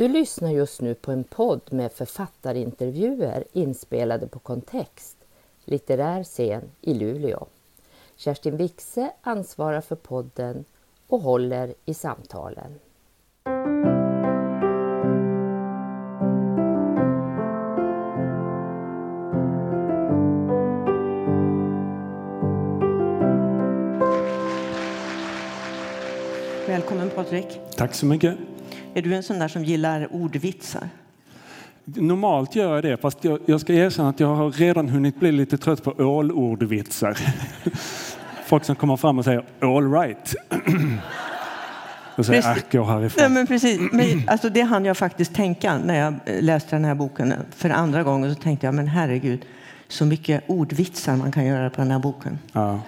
Du lyssnar just nu på en podd med författarintervjuer inspelade på Kontext, litterär scen i Luleå. Kerstin Wixe ansvarar för podden och håller i samtalen. Välkommen Patrik. Tack så mycket. Är du en sån där som gillar ordvitsar? Normalt gör jag det, fast jag, jag ska erkänna att jag har redan hunnit bli lite trött på ålordvitsar. Folk som kommer fram och säger all right. Och säger Precis. ack, gå härifrån. Nej, men precis. Men, alltså, det hann jag faktiskt tänka när jag eh, läste den här boken för andra gången. Så tänkte jag, men herregud, så mycket ordvitsar man kan göra på den här boken. Ja.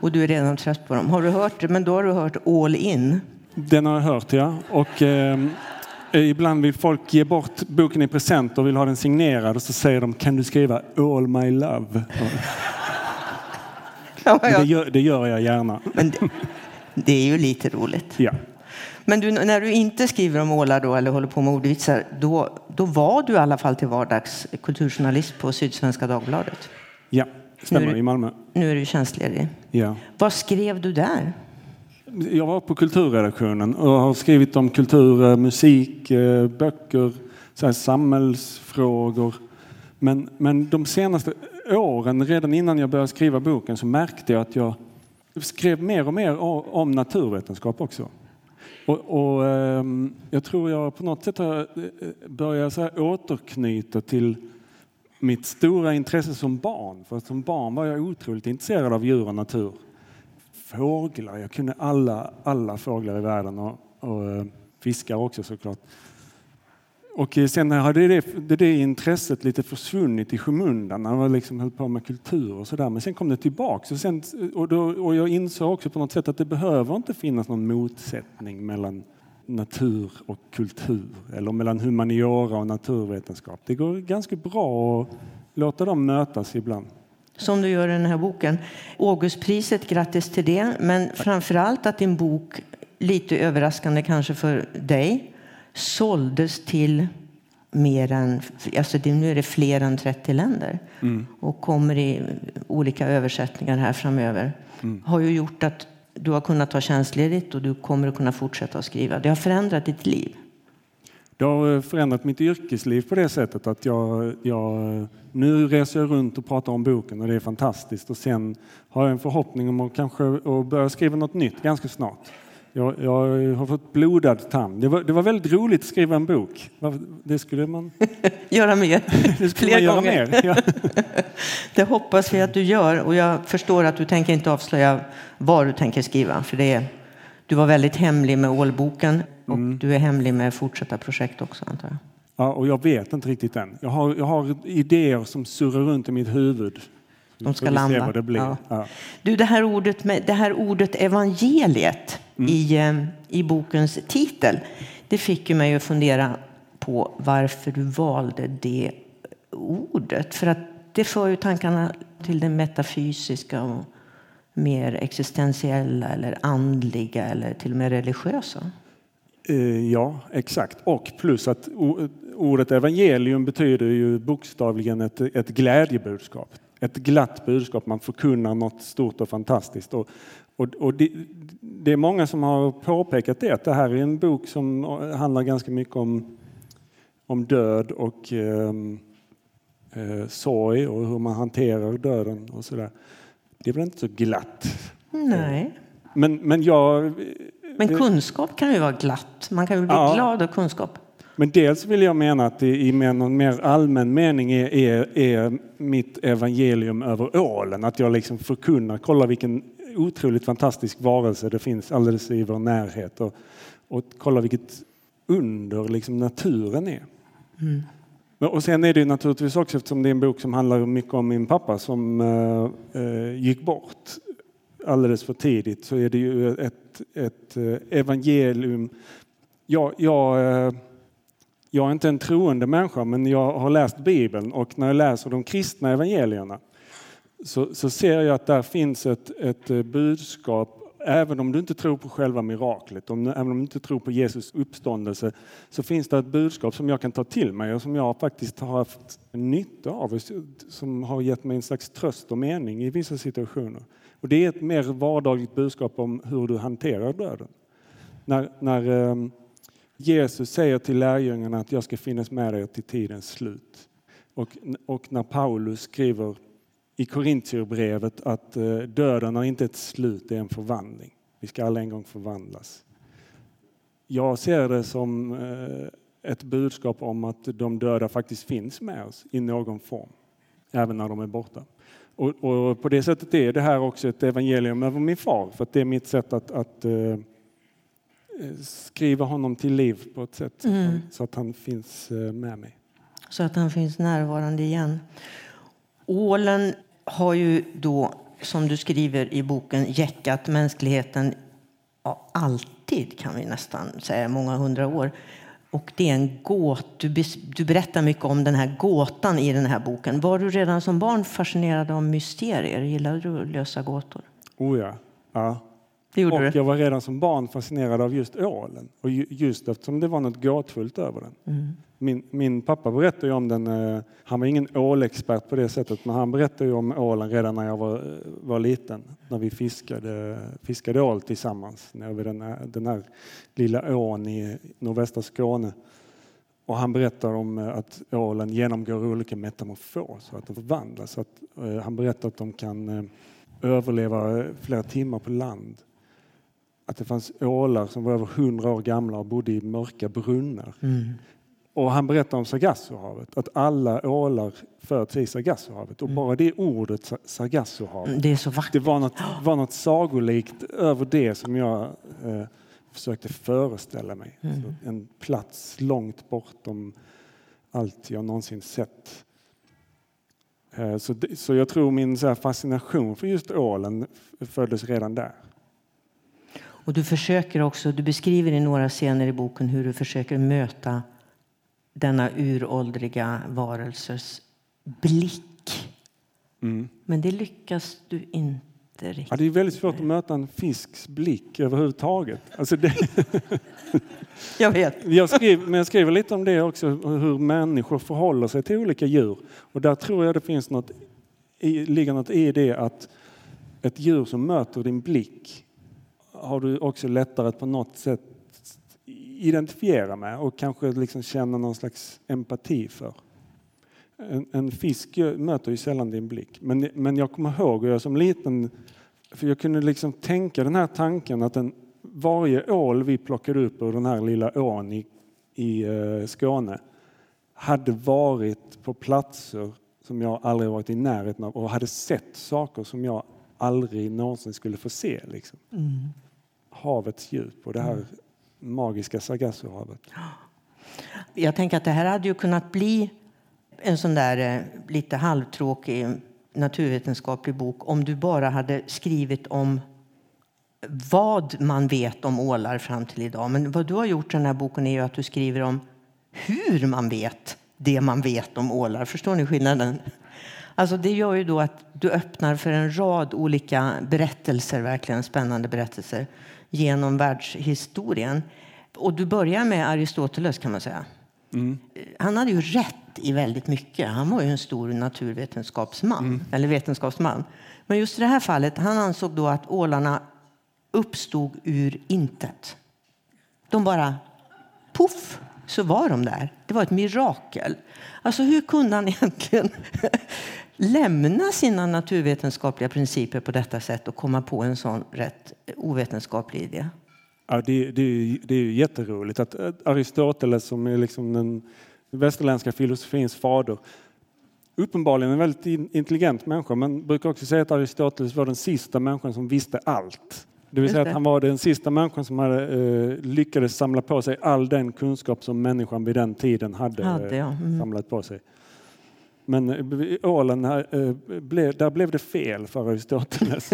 Och du är redan trött på dem. Har du hört det? Men då har du hört all in. Den har jag hört, ja. Och, eh, ibland vill folk ge bort boken i present och vill ha den signerad och så säger de kan du skriva all my love? Ja, Men det, ja. gör, det gör jag gärna. Men det, det är ju lite roligt. Ja. Men du, när du inte skriver om ålar då, eller håller på med ordvitsar, då, då var du i alla fall till vardags kulturjournalist på Sydsvenska Dagbladet. ja, Nu stämmer det- i Malmö. Nu är du tjänstledig. Ja. Vad skrev du där? Jag var på kulturredaktionen och har skrivit om kultur, eh, musik, eh, böcker, så här samhällsfrågor. Men, men de senaste åren, redan innan jag började skriva boken, så märkte jag att jag skrev mer och mer om naturvetenskap också. Och, och, ehm, jag tror jag på något sätt har eh, börjat så här återknyta till mitt stora intresse som barn. För som barn var jag otroligt intresserad av djur och natur fåglar. Jag kunde alla, alla fåglar i världen och, och eh, fiskar också såklart. Och eh, sen hade det, det, det intresset lite försvunnit i skymundan när man liksom höll på med kultur och sådär. Men sen kom det tillbaks och, sen, och, då, och jag insåg också på något sätt att det behöver inte finnas någon motsättning mellan natur och kultur eller mellan humaniora och naturvetenskap. Det går ganska bra att låta dem mötas ibland. Som du gör i den här boken. Augustpriset, grattis till det. Men framför allt att din bok, lite överraskande kanske för dig, såldes till mer än, alltså nu är det fler än 30 länder och kommer i olika översättningar här framöver. Har ju gjort att du har kunnat ta tjänstledigt och du kommer att kunna fortsätta att skriva. Det har förändrat ditt liv. Det har förändrat mitt yrkesliv på det sättet att jag, jag nu reser jag runt och pratar om boken och det är fantastiskt. Och sen har jag en förhoppning om att kanske att börja skriva något nytt ganska snart. Jag, jag har fått blodad tand. Det var, det var väldigt roligt att skriva en bok. Det skulle man, Göra mer, det skulle fler man göra gånger. mer. Ja. Det hoppas vi att du gör. Och jag förstår att du tänker inte avslöja vad du tänker skriva. För det är, du var väldigt hemlig med ålboken och du är hemlig med fortsatta projekt också antar jag. Ja, och jag vet inte riktigt än. Jag har, jag har idéer som surrar runt i mitt huvud. De ska landa. vad det blir. Ja. Ja. Du, det här ordet, med, det här ordet evangeliet i, eh, i bokens titel, det fick ju mig att fundera på varför du valde det ordet. För att det för ju tankarna till det metafysiska och mer existentiella eller andliga eller till och med religiösa. Eh, Ja, exakt. Och plus att ordet evangelium betyder ju bokstavligen ett, ett glädjebudskap. Ett glatt budskap, man förkunnar något stort och fantastiskt. Och, och, och det, det är många som har påpekat det, att det här är en bok som handlar ganska mycket om, om död och ehm, eh, sorg och hur man hanterar döden och sådär. Det är väl inte så glatt. Nej. Men, men jag Men kunskap kan ju vara glatt. Man kan ju bli Ja. glad av kunskap. Men dels vill jag mena att det i någon mer allmän mening är, är, är mitt evangelium över ålen. Att jag liksom förkunnar, kolla vilken otroligt fantastisk varelse det finns alldeles i vår närhet. Och, och kolla vilket under liksom naturen är. Men- Och sen är det ju naturligtvis också, eftersom det är en bok som handlar mycket om min pappa som eh, eh, gick bort alldeles för tidigt, så är det ju ett, ett eh, evangelium. Jag, jag, eh, jag är inte en troende människa, men jag har läst Bibeln och när jag läser de kristna evangelierna så, så ser jag att där finns ett, ett eh, budskap även om du inte tror på själva miraklet, om, även om du inte tror på Jesus uppståndelse, så finns det ett budskap som jag kan ta till mig och som jag faktiskt har haft nytta av, som har gett mig en slags tröst och mening i vissa situationer. Och det är ett mer vardagligt budskap om hur du hanterar döden. När, när ehm, Jesus säger till lärjungarna att jag ska finnas med er till tidens slut. Och, och när Paulus skriver i Korintierbrevet att uh, döden är inte ett slut, det är en förvandling. Vi ska alla en gång förvandlas. Jag ser det som eh, ett budskap om att de döda faktiskt finns med oss i någon form, även när de är borta. Och, och på det sättet är det här också ett evangelium över min far, för det är mitt sätt att, att uh, skriva honom till liv på ett sätt mm. så att han finns med mig. Så att han finns närvarande igen. Ålen har ju då, som du skriver i boken, jäckat mänskligheten ja, alltid, kan vi nästan säga, många hundra år. Och det är en gåt. Du, du berättar mycket om den här gåtan i den här boken. Var du redan som barn fascinerad av mysterier? Gillade du att lösa gåtor? Oh ja. ja. Det och du. jag var redan som barn fascinerad av just ålen. Och just eftersom det var något gåtfullt över den. Mm. Min, min, pappa berättade om den, eh, han var ingen ålexpert på det sättet, men han berättade om ålen redan när jag var, eh, var liten. När vi fiskade, fiskade ål tillsammans nere vid den här, den här lilla ån i nordvästra Skåne. Och han berättar om eh, att ålen genomgår olika metamorfoser, att de förvandlas. Att, han berättar att de kan överleva flera timmar på land att det fanns ålar som var över hundra år gamla och bodde i mörka brunnar. Mm. Och han berättar om Sargassohavet, att alla ålar föds i Sargassohavet. Och mm. bara det ordet, Sargassohavet, det, är så vackert. det var, något, var något sagolikt över det som jag eh, försökte föreställa mig. Mm. en plats långt bortom allt jag någonsin sett. Eh, så, så jag tror min så fascination för just ålen föddes redan där. Och du försöker också, du beskriver i några scener i boken hur du försöker möta denna uråldriga varelses blick. Mm. Men det lyckas du inte riktigt. Ja, det är väldigt svårt att möta en fisks blick överhuvudtaget. Alltså det... jag vet. Jag skriver, men jag skriver lite om det också, hur människor förhåller sig till olika djur. Och där tror jag det finns något, ligger något i det att ett djur som möter din blick har du också lättare att på något sätt identifiera med och kanske liksom känna någon slags empati för. En, en fisk möter ju sällan din blick. Men, men jag kommer ihåg hur jag som liten, för jag kunde liksom tänka den här tanken att en, varje ål vi plockade upp ur den här lilla ån i, i eh, Skåne hade varit på platser som jag aldrig varit i närheten av och hade sett saker som jag aldrig någonsin skulle få se. Liksom. Mm. Havets djup och det här mm magiska Sargassohavet. Jag tänker att det här hade ju kunnat bli en sån där eh, lite halvtråkig naturvetenskaplig bok om du bara hade skrivit om vad man vet om ålar fram till idag. Men vad du har gjort i den här boken är ju att du skriver om hur man vet det man vet om ålar. Förstår ni skillnaden? Alltså det gör ju då att du öppnar för en rad olika berättelser, verkligen spännande berättelser genom världshistorien. Och du börjar med Aristoteles kan man säga. Mm. Han hade ju rätt i väldigt mycket. Han var ju en stor naturvetenskapsman, mm. eller vetenskapsman. Men just i det här fallet, han ansåg då att ålarna uppstod ur intet. De bara, poff, så var de där. Det var ett mirakel. Alltså hur kunde han egentligen lämna sina naturvetenskapliga principer på detta sätt och komma på en sån rätt ovetenskaplig idé? Ja, det, det, det är ju jätteroligt att Aristoteles som är liksom den västerländska filosofins fader uppenbarligen en väldigt intelligent människa. men brukar också säga att Aristoteles var den sista människan som visste allt. Det vill säga att han var den sista människan som hade, eh, lyckades samla på sig all den kunskap som människan vid den tiden hade, hade ja. mm. samlat på sig. Men eh, ålen, eh, där blev det fel för Aristoteles.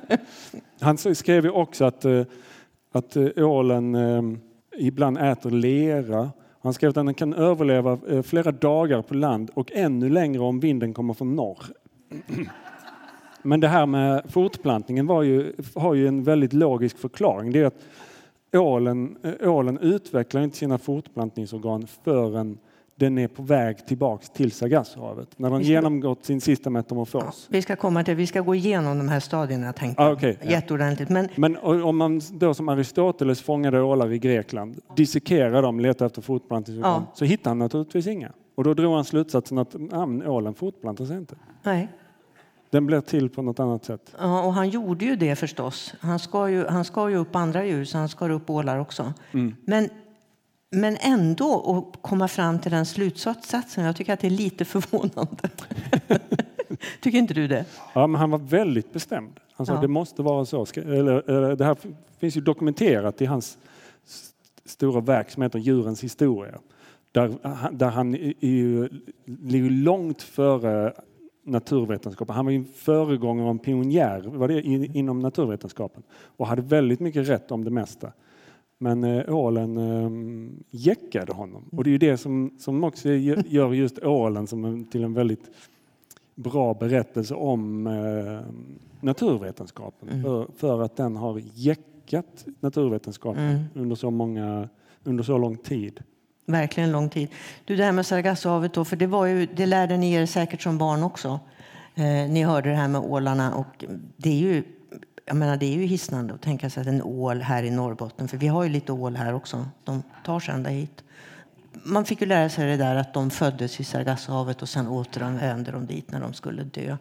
Han skrev ju också att, eh, att ålen ibland äter lera. Han skrev att den kan överleva flera dagar på land och ännu längre om vinden kommer från norr. Men det här med fortplantningen var ju, har ju en väldigt logisk förklaring. Det är att ålen, eh, ålen utvecklar inte sina fortplantningsorgan förrän den är på väg tillbaks till Sargassohavet. När den ska- genomgått sin sista metamorfos. Vi ska komma till, vi ska gå igenom de här stadierna tänkte Ah, jag. okej, ja. Jätteordentligt. Men Men om man då som Aristoteles fångade ålar i Grekland, dissekerade dem, letade efter fortplantningsorgan, Ja. så hittade han naturligtvis inga. Och då drog han slutsatsen att ah, ålen fortplantar sig inte. nej. Den blir till på något annat sätt. Ja, och han gjorde ju det förstås. Han skar ju, han skar ju upp andra djur, så han skar upp ålar också. Men, men ändå att komma fram till den slutsatsen, jag tycker att det är lite förvånande. tycker inte du det? Ja, men han var väldigt bestämd. Han sa Ja. det måste vara så. Eller, det här finns ju dokumenterat i hans stora verk som heter Djurens historia. Där, där han är ju, ligger långt före naturvetenskapen. Han var ju en föregångare och en pionjär var det, in- inom naturvetenskapen och hade väldigt mycket rätt om det mesta. Men eh, ålen eh, jäckade honom. Och det är ju det som, som också gö- gör just ålen som en, till en väldigt bra berättelse om eh, naturvetenskapen. För, för att den har jäckat naturvetenskapen under, så många, under så lång tid. Verkligen lång tid. Du, det här med Sargassohavet då, för det, var ju, det lärde ni er säkert som barn också. Eh, ni hörde det här med ålarna och det är ju, jag menar, det är ju hisnande att tänka sig att en ål här i Norrbotten, för vi har ju lite ål här också, de tar sig ända hit. Man fick ju lära sig det där att de föddes i Sargassohavet och sen återvände de dit när de skulle dö.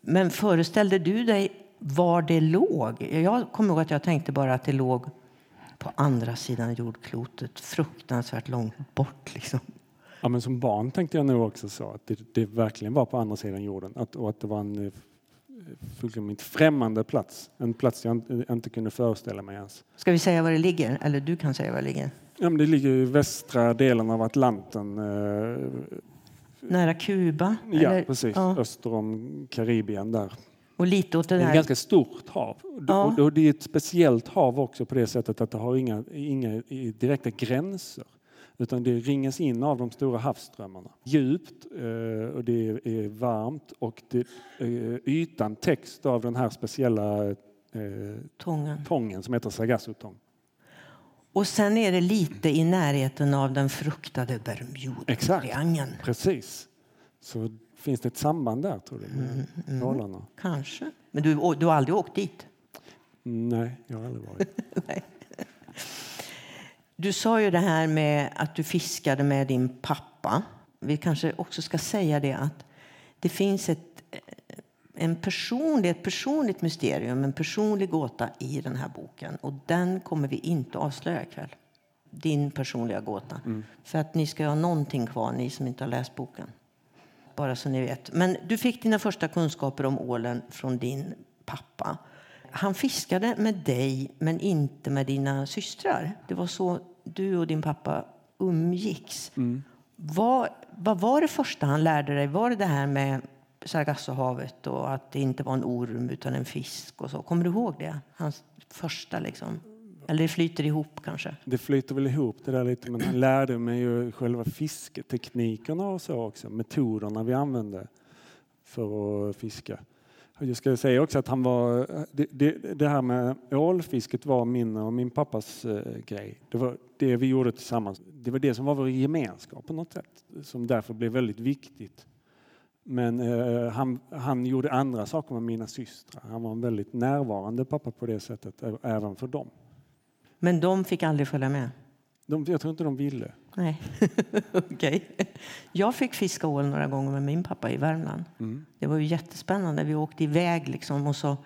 Men föreställde du dig var det låg? Jag kommer ihåg att jag tänkte bara att det låg på andra sidan jordklotet, fruktansvärt långt bort. Liksom. Ja, men som barn tänkte jag nog också så att det, det verkligen var på andra sidan jorden att, och att det var en eh, fullkomligt främmande plats. En plats jag inte, inte kunde föreställa mig ens. Ska vi säga var det ligger? Eller du kan säga var det ligger. Ja, men det ligger i västra delen av Atlanten. Eh, Nära Kuba? ja, eller? precis. Ja. Öster om Karibien där. Och lite åt det Det är ett ganska stort hav. Ja. Och det är ett speciellt hav också på det sättet att det har inga, inga direkta gränser. Utan det ringas in av de stora havsströmmarna. Djupt eh, och det är- varmt och det, eh, ytan täcks av den här speciella eh, Tången. tången som heter Sargassotång. Och sen är det lite i närheten av den fruktade Exakt. Bermudatriangeln. Precis. Så finns det ett samband där tror du med ålarna? Kanske. Men du, du har aldrig åkt dit? Nej, jag har aldrig varit. Du sa ju det här med att du fiskade med din pappa. Vi kanske också ska säga det att det finns ett, eh, en personlig, ett personligt mysterium, en personlig gåta i den här boken. Och den kommer vi inte avslöja ikväll. Din personliga gåta. För att ni ska ha någonting kvar, ni som inte har läst boken. Bara så ni vet. Men du fick dina första kunskaper om ålen från din pappa. Han fiskade med dig, men inte med dina systrar. Det var så du och din pappa umgicks. Vad, vad var det första han lärde dig? Var det det här med Sargassohavet och att det inte var en orm utan en fisk? och så? Kommer du ihåg det? Hans första liksom? Eller det flyter ihop kanske? Det flyter väl ihop det där lite, men han lärde mig ju själva fisketeknikerna och så också, metoderna vi använde för att fiska. Jag ska säga också att han var, det, det, det här med ålfisket var min och min pappas eh, grej. Det var det vi gjorde tillsammans. Det var det som var vår gemenskap på något sätt, som därför blev väldigt viktigt. Men eh, han, han gjorde andra saker med mina systrar. Han var en väldigt närvarande pappa på det sättet, även för dem. Men de fick aldrig följa med? De, jag tror inte de ville. Nej, okej. Jag fick fiska ål några gånger med min pappa i Värmland. Det var ju jättespännande. Vi åkte iväg liksom och så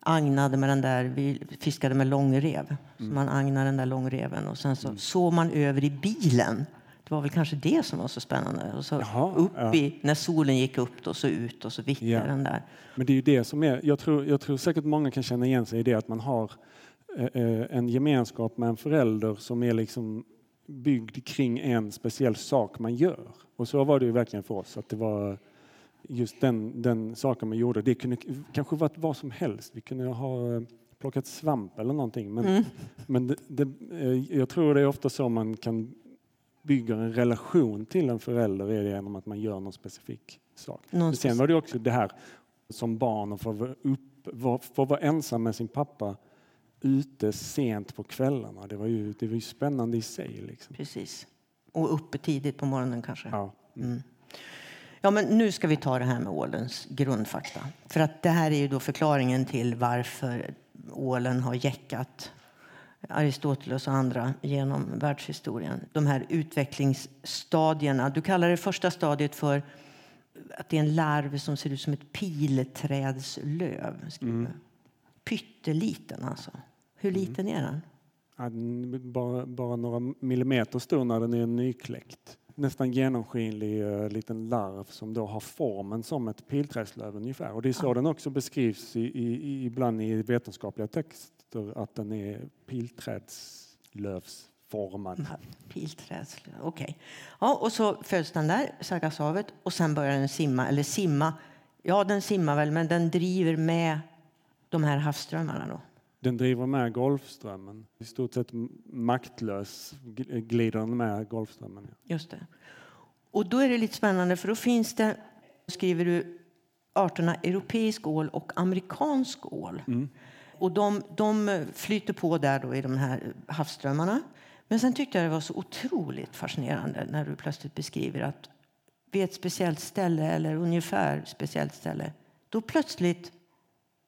agnade med den där, vi fiskade med långrev. Så man agnar den där långreven och sen så såg man över i bilen. Det var väl kanske det som var så spännande. Och så Jaha, upp ja. i, när solen gick upp då, så ut och så vittade Ja. den där. Men det är ju det som är, jag tror, jag tror säkert många kan känna igen sig i det att man har en gemenskap med en förälder som är liksom byggd kring en speciell sak man gör. Och så var det ju verkligen för oss, att det var just den, den saken man gjorde. Det kunde kanske varit vad som helst. Vi kunde ha eh, plockat svamp eller någonting. Men, men det, det, eh, jag tror det är ofta så man kan bygga en relation till en förälder är det genom att man gör någon specifik sak. Någon Sen var det också det här som barn och få vara, upp, få vara ensam med sin pappa ute sent på kvällarna. Det var ju, det var ju spännande i sig. Liksom. Precis. Och uppe tidigt på morgonen kanske. Ja. Mm. Ja, men nu ska vi ta det här med ålens grundfakta. För att det här är ju då förklaringen till varför ålen har jäckat Aristoteles och andra genom världshistorien. De här utvecklingsstadierna. Du kallar det första stadiet för att det är en larv som ser ut som ett pilträdslöv. Mm. Pytteliten alltså. Hur liten är den? Ja, bara, bara några millimeter stor när den är nykläckt. Nästan genomskinlig uh, liten larv som då har formen som ett pilträdslöv ungefär. Och det är så ja. den också beskrivs i, i, ibland i vetenskapliga texter att den är pilträdslövsformad. Pilträdslöv, okej. Okay. Ja, och så föds den där, Sargashavet, och sen börjar den simma, eller simma. Ja, den simmar väl, men den driver med de här havsströmmarna då? Den driver med Golfströmmen. I stort sett maktlös glider den med Golfströmmen. Just det. Och då är det lite spännande för då finns det, skriver du, arterna europeisk ål och amerikansk ål. Mm. Och de, de flyter på där då i de här havsströmmarna. Men sen tyckte jag det var så otroligt fascinerande när du plötsligt beskriver att vid ett speciellt ställe eller ungefär speciellt ställe, då plötsligt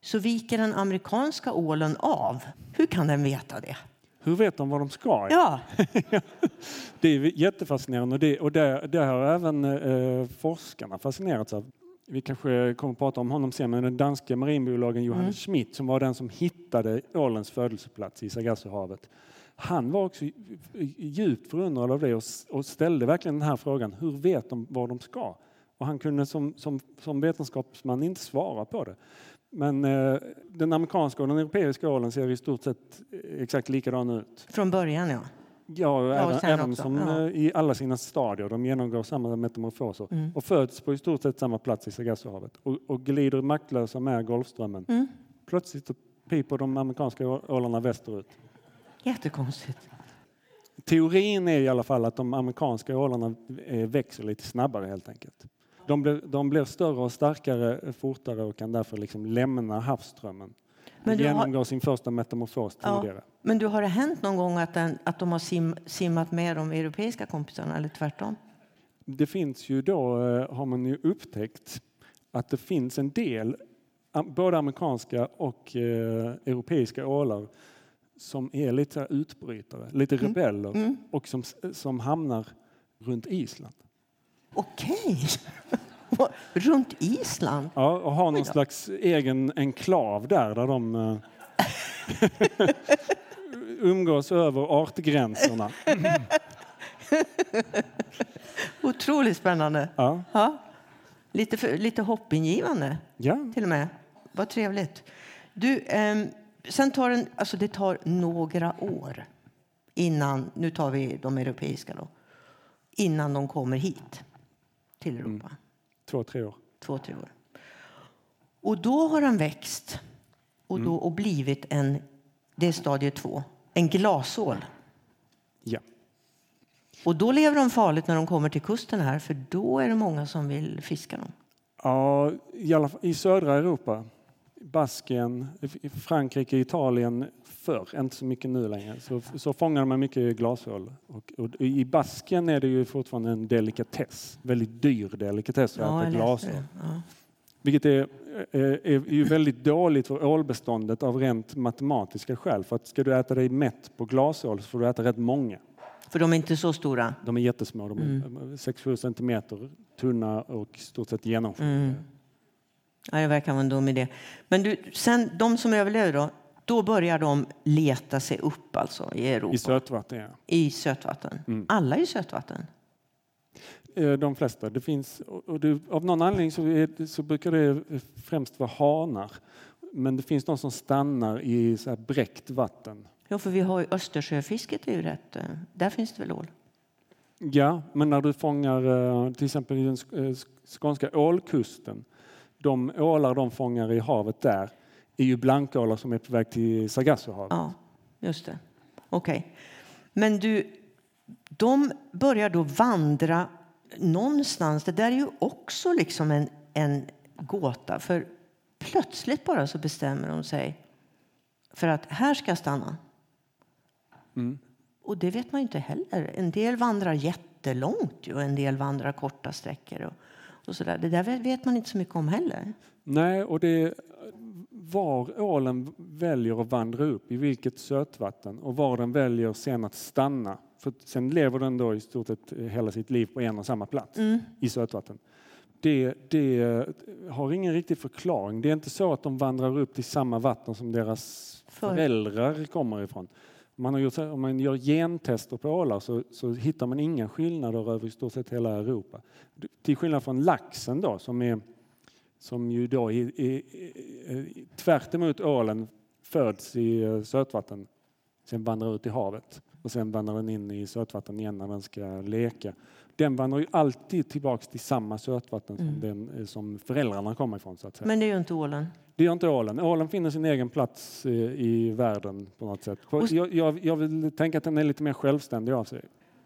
så viker den amerikanska ålen av. Hur kan den veta det? Hur vet de vad de ska? Ja. det är jättefascinerande och det, och det, det har även eh, forskarna fascinerats av. Vi kanske kommer att prata om honom sen, men den danske marinbiologen Johannes mm. Schmidt som var den som hittade ålens födelseplats i Sargassohavet. Han var också djupt förundrad av det och ställde verkligen den här frågan. Hur vet de var de ska? Och han kunde som, som, som vetenskapsman inte svara på det. Men eh, den amerikanska och den europeiska ålen ser i stort sett exakt likadan ut. Från början ja. Ja, ja även, även som ja. Eh, i alla sina stadier. De genomgår samma metamorfoser mm. och föds på i stort sett samma plats i Sargassohavet och, och glider maktlösa med Golfströmmen. Mm. Plötsligt piper de amerikanska ålarna västerut. Jättekonstigt. Teorin är i alla fall att de amerikanska ålarna eh, växer lite snabbare helt enkelt. De blir, de blir större och starkare fortare och kan därför liksom lämna havsströmmen. Men du genomgår har... sin första metamorfos tidigare. Ja, men du, har det hänt någon gång att, den, att de har sim, simmat med de europeiska kompisarna eller tvärtom? Det finns ju då, eh, har man ju upptäckt, att det finns en del, både amerikanska och eh, europeiska ålar som är lite utbrytare, lite mm. rebeller mm. och som, som hamnar runt Island. Okej. Runt Island? Ja, och har någon slags egen enklav där, där de uh, umgås över artgränserna. Otroligt spännande. Ja. ja. Lite, för, lite hoppingivande ja. till och med. Vad trevligt. Du, eh, sen tar den, alltså det tar några år innan, nu tar vi de europeiska då, innan de kommer hit till mm. Europa. Mm. Två, tre år. Två, tre år. Och då har han växt och, då, mm. och blivit en, det är stadie två, en glasål. Ja. Och då lever de farligt när de kommer till kusten här, för då är det många som vill fiska dem. Ja, i, alla, i södra Europa Baskien, Frankrike, Italien förr, inte så mycket nu längre, så, så fångar man mycket glasål. Och, och, I Baskien är det ju fortfarande en delikatess, väldigt dyr delikatess att ja, äta glasål. Ja. Vilket är, är, är ju väldigt dåligt för ålbeståndet av rent matematiska skäl. För att ska du äta dig mätt på glasål så får du äta rätt många. För de är inte så stora? De är jättesmå, de är mm. 6-7 centimeter tunna och stort sett genomskinliga. Mm. Ja, det verkar vara en dum idé. Men du, sen, de som överlever då, då börjar de leta sig upp alltså i Europa? I sötvatten, ja. I sötvatten? Mm. Alla i sötvatten? Eh, de flesta. Det finns, och det, av någon anledning så, är, så, brukar det främst vara hanar. Men det finns de som stannar i så här bräckt vatten. Ja, för vi har ju Östersjöfisket är ju rätt, eh, där finns det väl ål? Ja, men när du fångar eh, till exempel i den skånska ålkusten de ålar de fångar i havet där är ju blankålar som är på väg till Sargassohavet. Ja, just det. Okej. Okay. Men du, de börjar då vandra någonstans. Det där är ju också liksom en, en gåta. För plötsligt bara så bestämmer de sig för att här ska jag stanna. Mm. Och det vet man ju inte heller. En del vandrar jättelångt och en del vandrar korta sträckor. Och, och så där. Det där vet man inte så mycket om heller. Nej, och det var ålen väljer att vandra upp, i vilket sötvatten och var den väljer sen att stanna. För sen lever den då i stort sett hela sitt liv på en och samma plats i sötvatten. Det, det har ingen riktig förklaring. Det är inte så att de vandrar upp till samma vatten som deras För- föräldrar kommer ifrån. Man har gjort, om man gör gentester på ålar så, så hittar man inga skillnader över i stort sett hela Europa. Till skillnad från laxen då som är som ju då i, i, tvärt emot ålen föds i eh, sötvatten, sen vandrar ut i havet och sen vandrar den in i sötvatten igen när den ska leka. Den vandrar ju alltid tillbaks till samma sötvatten som, den, eh, som föräldrarna kommer ifrån. Så att säga. Men det är ju inte ålen. Det gör inte ålen. Ålen finner sin egen plats eh, i världen på något sätt. Jag, jag, jag vill tänka att den är lite mer självständig av sig.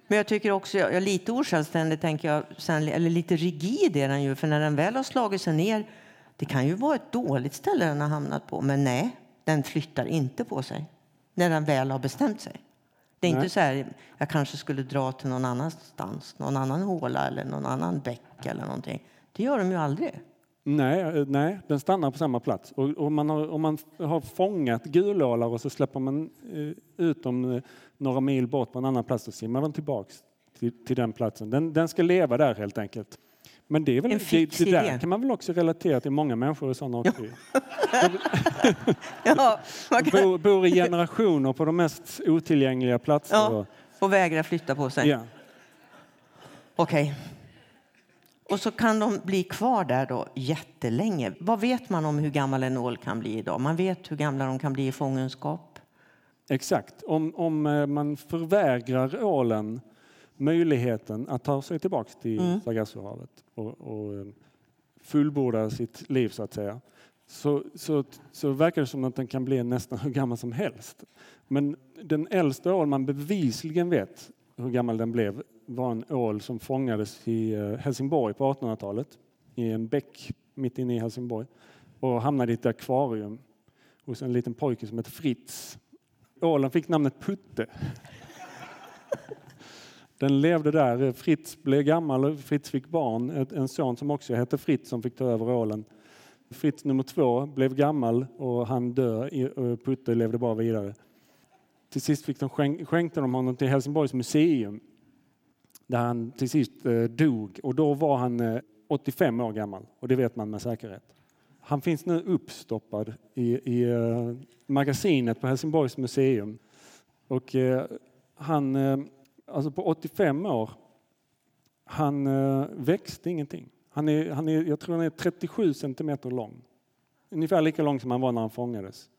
Men jag tycker också, ja, lite osjälvständig tänker jag, sen, eller lite rigid är den ju. För när den väl har slagit sig ner, det kan ju vara ett dåligt ställe den har hamnat på. Men nej, den flyttar inte på sig. När den väl har bestämt sig. Det är Nej. inte så här, jag kanske skulle dra till någon annanstans, någon annan håla eller någon annan bäck eller någonting. Det gör de ju aldrig. Nej, eh, nej, den stannar på samma plats. Och, och man har, om man har fångat gulålar och så släpper man eh, ut dem eh, några mil bort på en annan plats så simmar de tillbaks till, till den platsen. Den, den ska leva där helt enkelt. Men det, är väl, En det, det där kan man väl också relatera till. Många människor är sådana också. Ja, Bor, bor i generationer på de mest otillgängliga platser. ja, Och, vägrar flytta på sig. ja. Okej. Och så kan de bli kvar där då jättelänge. Vad vet man om hur gammal en ål kan bli idag? Man vet hur gamla de kan bli i fångenskap. Exakt. Om, om eh, man förvägrar ålen möjligheten att ta sig tillbaks till Mm. Sargassohavet och, och eh, fullborda sitt liv så att säga. Så, så, så verkar det som att den kan bli nästan hur gammal som helst. Men den äldsta ål man bevisligen vet hur gammal den blev var en ål som fångades i eh, Helsingborg på 1800-talet i en bäck mitt inne i Helsingborg och hamnade i ett akvarium hos en liten pojke som hette Fritz. Ålen fick namnet Putte. Den levde där. Fritz blev gammal och Fritz fick barn. En son som också hette Fritz som fick ta över ålen. Fritz nummer två blev gammal och han dö. Putte levde bara vidare. Till sist fick de skänk, skänkte de honom till Helsingborgs museum där han till sist eh, dog. Och då var han eh, 85 år gammal och det vet man med säkerhet. Han finns nu uppstoppad i, i eh, magasinet på Helsingborgs museum. Och eh, han, eh, alltså på 85 år, han eh, växte ingenting. Han är, han är, jag tror han är 37 centimeter lång. Ungefär lika lång som han var när han fångades.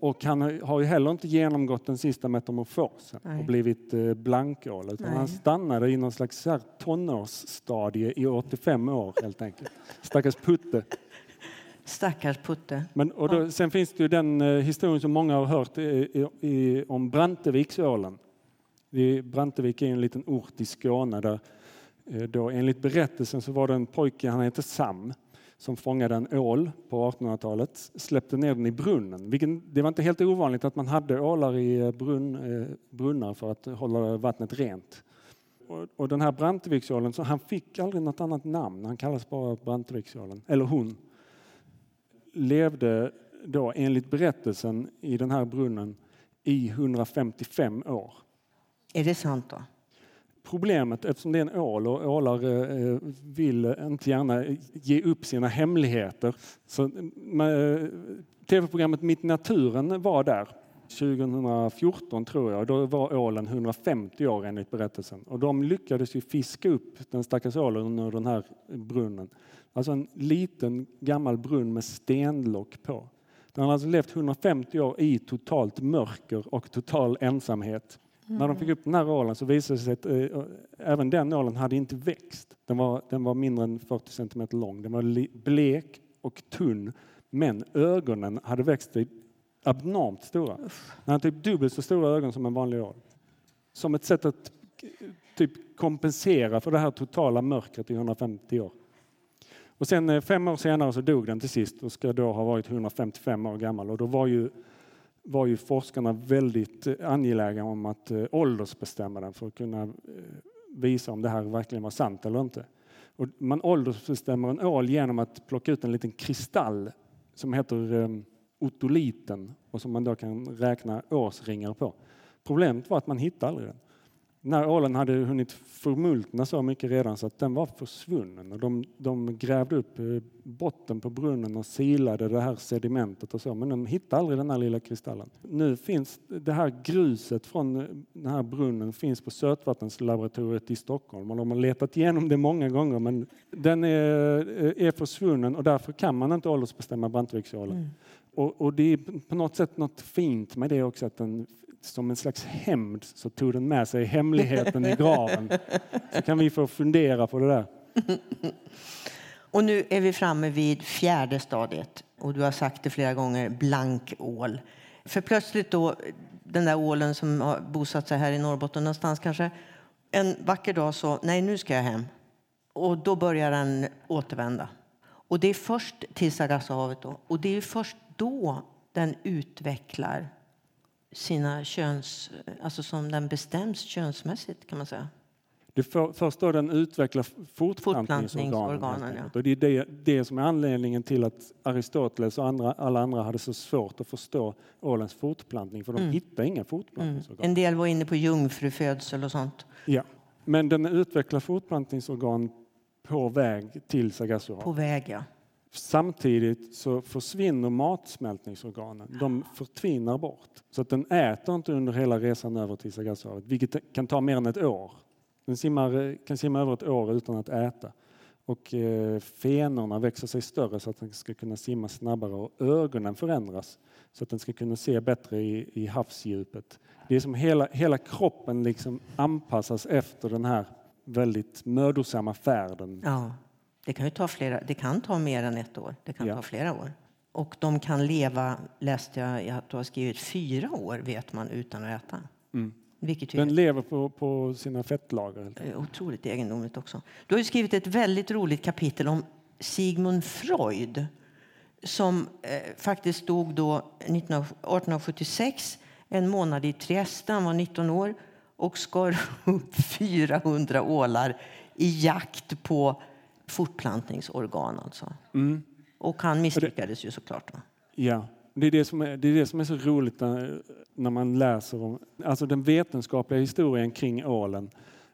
Och han har ju heller inte genomgått den sista metamorfosen Nej. och blivit eh, blankål. Utan Nej. han stannade i någon slags tonårsstadie i 85 år helt enkelt. Stackars Putte. Stackars Putte. Men, och då, Sen finns det ju den eh, historien som många har hört i, i, om Branteviksålen. Brantevik är en liten ort i Skåne där eh, då, enligt berättelsen så var det en pojke, han hette Sam, som fångade en ål på 1800-talet, släppte ner den i brunnen. Vilken, det var inte helt ovanligt att man hade ålar i eh, brunn, eh, brunnar för att hålla vattnet rent. Och, och den här Branteviksålen, så han fick aldrig något annat namn, han kallas bara Branteviksålen, eller hon levde då enligt berättelsen i den här brunnen i 155 år. Är det sant då? Problemet, eftersom det är en ål och ålar eh, eh, vill inte gärna ge upp sina hemligheter. Så, eh, Tv-programmet Mitt i naturen var där 2014 tror jag. Då var ålen 150 år enligt berättelsen. Och de lyckades ju fiska upp den stackars ålen ur den här brunnen. Alltså en liten gammal brunn med stenlock på. Den har alltså levt 150 år i totalt mörker och total ensamhet. När de fick upp den här ålen så visade det sig att eh, även den ålen hade inte växt. Den var, den var mindre än 40 centimeter lång. Den var blek och tunn. Men ögonen hade växt till abnormt stora. Den hade typ dubbelt så stora ögon som en vanlig ål. Som ett sätt att typ kompensera för det här totala mörkret i 150 år. Och Och sen eh, fem år senare så dog den till sist och ska då ha varit 155 år gammal. Och då var ju, var ju forskarna väldigt eh, angelägna om att eh, åldersbestämma den för att kunna eh, visa om det här verkligen var sant eller inte. Och man åldersbestämmer en ål genom att plocka ut en liten kristall som heter otoliten och som man då kan räkna årsringar på. Problemet var att man hittade aldrig den när ålen hade hunnit förmultna så mycket redan så att den var försvunnen. Och de, de grävde upp eh, botten på brunnen och silade det här sedimentet och så, men de hittade aldrig den här lilla kristallen. Nu finns det här gruset från eh, den här brunnen finns på sötvattenslaboratoriet i Stockholm och de har letat igenom det många gånger men den är, eh, är försvunnen och därför kan man inte åldersbestämma Brantviksålen. Mm. Och, och, det är på något sätt något fint med det också att den som en slags hämnd så tog den med sig hemligheten i graven. Så kan vi få fundera på det där. Och nu är vi framme vid fjärde stadiet och du har sagt det flera gånger, blank ål. För plötsligt då, den där ålen som har bosatt sig här i Norrbotten någonstans kanske, en vacker dag så, nej nu ska jag hem. Och då börjar den återvända. Och det är först till Sargassohavet då, och det är först då den utvecklar sina köns, alltså som den bestäms könsmässigt kan man säga. Det för, först då den utvecklar fortplantningsorganen. Ja. Det är det, det, som är anledningen till att Aristoteles och andra, alla andra hade så svårt att förstå ålens fortplantning för de mm. hittade inga fortplantningsorgan. Mm. En del var inne på jungfrufödsel och sånt. Ja, men den utvecklar fortplantningsorgan på väg till Sargassohavet. På väg, ja. Samtidigt så försvinner matsmältningsorganen. De förtvinar bort. Så att den äter inte under hela resan över till Sargassohavet, vilket kan ta mer än ett år. Den simmar, kan simma över ett år utan att äta. Och eh, fenorna växer sig större så att den ska kunna simma snabbare och ögonen förändras så att den ska kunna se bättre i, i havsdjupet. Det är som hela, hela kroppen liksom anpassas efter den här väldigt mödosamma färden. Ja. Det kan ju ta flera, det kan ta mer än ett år. Det kan ja. ta flera år. Och de kan leva, läste jag att du har skrivit, fyra år vet man utan att äta. Mm. Den är, lever på, på sina fettlager. Otroligt egendomligt också. Du har skrivit ett väldigt roligt kapitel om Sigmund Freud som eh, faktiskt dog då 19, 1876, en månad i Trieste. Han var 19 år och skar upp 400 ålar i jakt på fortplantningsorgan alltså. Mm. Och han misslyckades ju såklart. Då. Ja, det är det, som är, det är det som är så roligt när, när man läser om alltså den vetenskapliga historien kring ålen.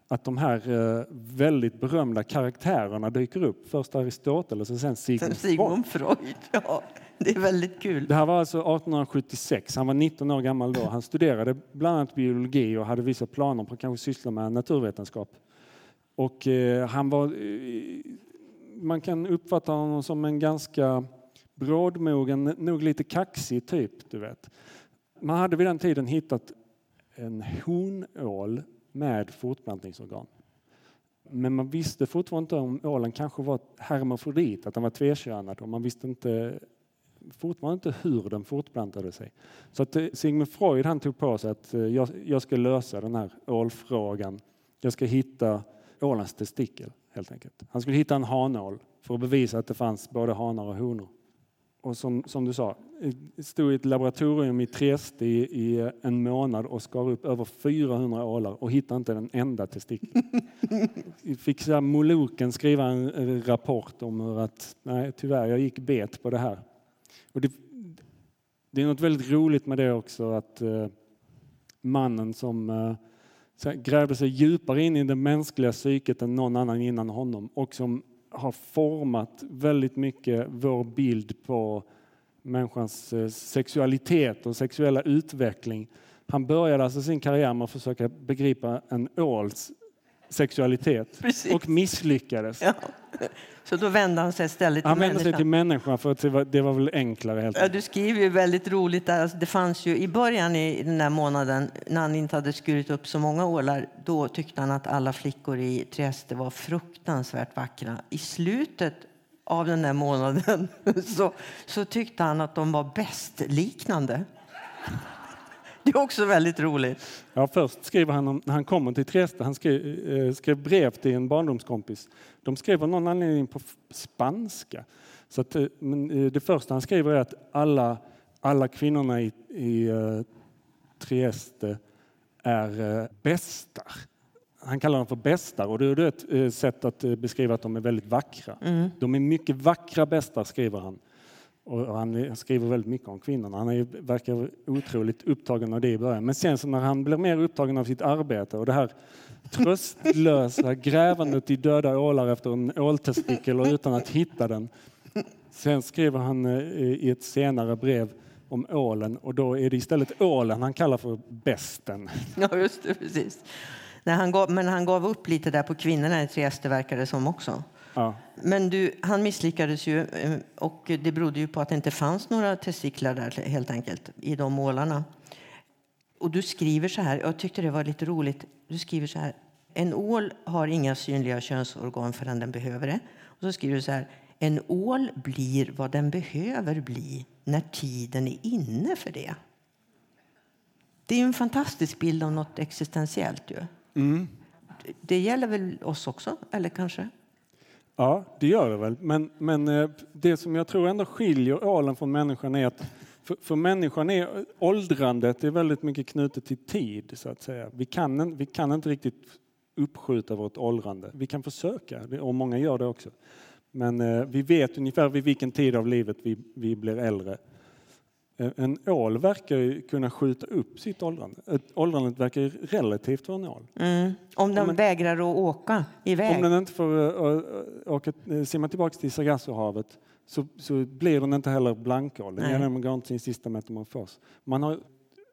Att de här eh, väldigt berömda karaktärerna dyker upp. Först Aristoteles och sen Sigmund, Sigmund Freud. Freud. Ja, det är väldigt kul. Det här var alltså 1876. Han var 19 år gammal då. Han studerade bland annat biologi och hade vissa planer på att kanske syssla med naturvetenskap. Och eh, han var, eh, man kan uppfatta honom som en ganska brådmogen, nog lite kaxig typ, du vet. Man hade vid den tiden hittat en honål med fortplantningsorgan. Men man visste fortfarande inte om ålen kanske var hermafrodit, att den var tvekönad och man visste inte fortfarande inte hur den fortplantade sig. Så att eh, Sigmund Freud han tog på sig att jag, jag ska lösa den här ålfrågan. Jag ska hitta ålens testikel helt enkelt. Han skulle hitta en hanål för att bevisa att det fanns både hanar och honor. Och som, som du sa, stod i ett laboratorium i Trieste i, i, en månad och skar upp över 400 ålar och hittade inte en enda testikel. Fick så Moloken skriva en rapport om hur att nej, tyvärr, jag gick bet på det här. Och det, det är något väldigt roligt med det också att eh, mannen som eh, grävde sig djupare in i det mänskliga psyket än någon annan innan honom och som har format väldigt mycket vår bild på människans eh, sexualitet och sexuella utveckling. Han började alltså sin karriär med att försöka begripa en åls sexualitet Precis. och misslyckades. Ja. Så då vände han sig istället till Han vände sig till människan för att det var, det var väl enklare. Helt ja, du skriver ju väldigt roligt där. Alltså det fanns ju i början i den här månaden när han inte hade skurit upp så många ålar. Då tyckte han att alla flickor i Trieste var fruktansvärt vackra. I slutet av den här månaden så, så tyckte han att de var bäst liknande. Det är också väldigt roligt. Ja, först skriver han om, när han kommer till Trieste, han skrev, eh, skrev brev till en barndomskompis. De skrev av någon anledning på spanska. Så att, eh, men, eh, det första han skriver är att alla, alla kvinnorna i, i uh, Trieste är uh, bästar. Han kallar dem för bästar och det är ett sätt att beskriva att de är väldigt vackra. Mm. De är mycket vackra bästar, skriver han. Och han skriver väldigt mycket om kvinnorna. Han är, verkar otroligt upptagen av det i början. Men sen så när han blir mer upptagen av sitt arbete och det här tröstlösa grävandet i döda ålar efter en åltestikel och utan att hitta den. Sen skriver han eh, i ett senare brev om ålen och då är det istället ålen han kallar för besten. Ja, just det, precis. Nej, han gav, men han gav upp lite där på kvinnorna i Trieste verkar det som också. Ja. Men du, han misslyckades ju eh, och det berodde ju på att det inte fanns några testiklar där helt enkelt i de målarna. Och du skriver så här, jag tyckte det var lite roligt, du skriver så här. En ål har inga synliga könsorgan förrän den behöver det. Och så skriver du så här. En ål blir vad den behöver bli när tiden är inne för det. Det är en fantastisk bild av något existentiellt. Ju. Mm. Det gäller väl oss också, eller kanske? Ja, det gör det väl. Men, men eh, det som jag tror ändå skiljer ålen från människan är att för, för människan är åldrandet är väldigt mycket knutet till tid. så att säga. Vi kan, vi kan inte riktigt uppskjuta vårt åldrande. Vi kan försöka, och många gör det också. Men eh, vi vet ungefär vid vilken tid av livet vi, vi blir äldre. Eh, en ål verkar kunna skjuta upp sitt åldrande. Åldrandet verkar relativt för en ål. Mm. Om den om vägrar att åka iväg? Om den inte får uh, åka, simma tillbaka till Sargassohavet så, så blir den inte heller blankål. Den går inte sin sista metamorfos. Man har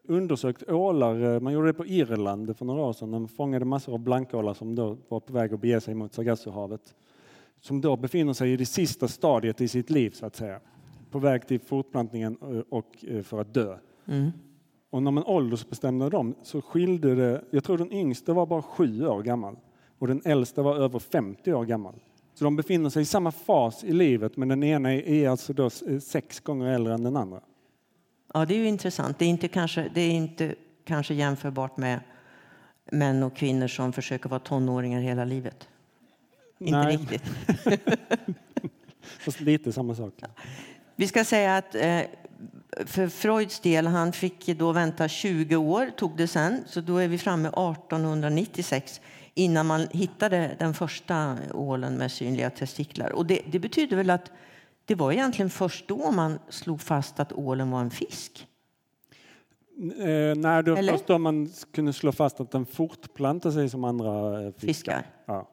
undersökt ålar, man gjorde det på Irland för några år sedan. Man fångade massor av blankålar som då var på väg att bege sig mot Sargassohavet. Som då befinner sig i det sista stadiet i sitt liv så att säga på väg till fortplantningen eh, och eh, för att dö. Mm. Och när man åldersbestämde dem så skilde det, jag tror den yngsta var bara sju år gammal och den äldsta var över 50 år gammal. Så de befinner sig i samma fas i livet men den ena är alltså då eh, sex gånger äldre än den andra. Ja, det är ju intressant. Det är inte kanske, det är inte kanske jämförbart med män och kvinnor som försöker vara tonåringar hela livet. Inte Nej. riktigt. Fast lite samma sak. Vi ska säga att eh, för Freuds del, han fick då vänta 20 år, tog det sen, så då är vi framme 1896 innan man hittade den första ålen med synliga testiklar. Och det, det betyder väl att det var egentligen först då man slog fast att ålen var en fisk? Eh, nej, det var Eller? först då man kunde slå fast att den fortplantar sig som andra eh, fiskar. fiskar. Ja.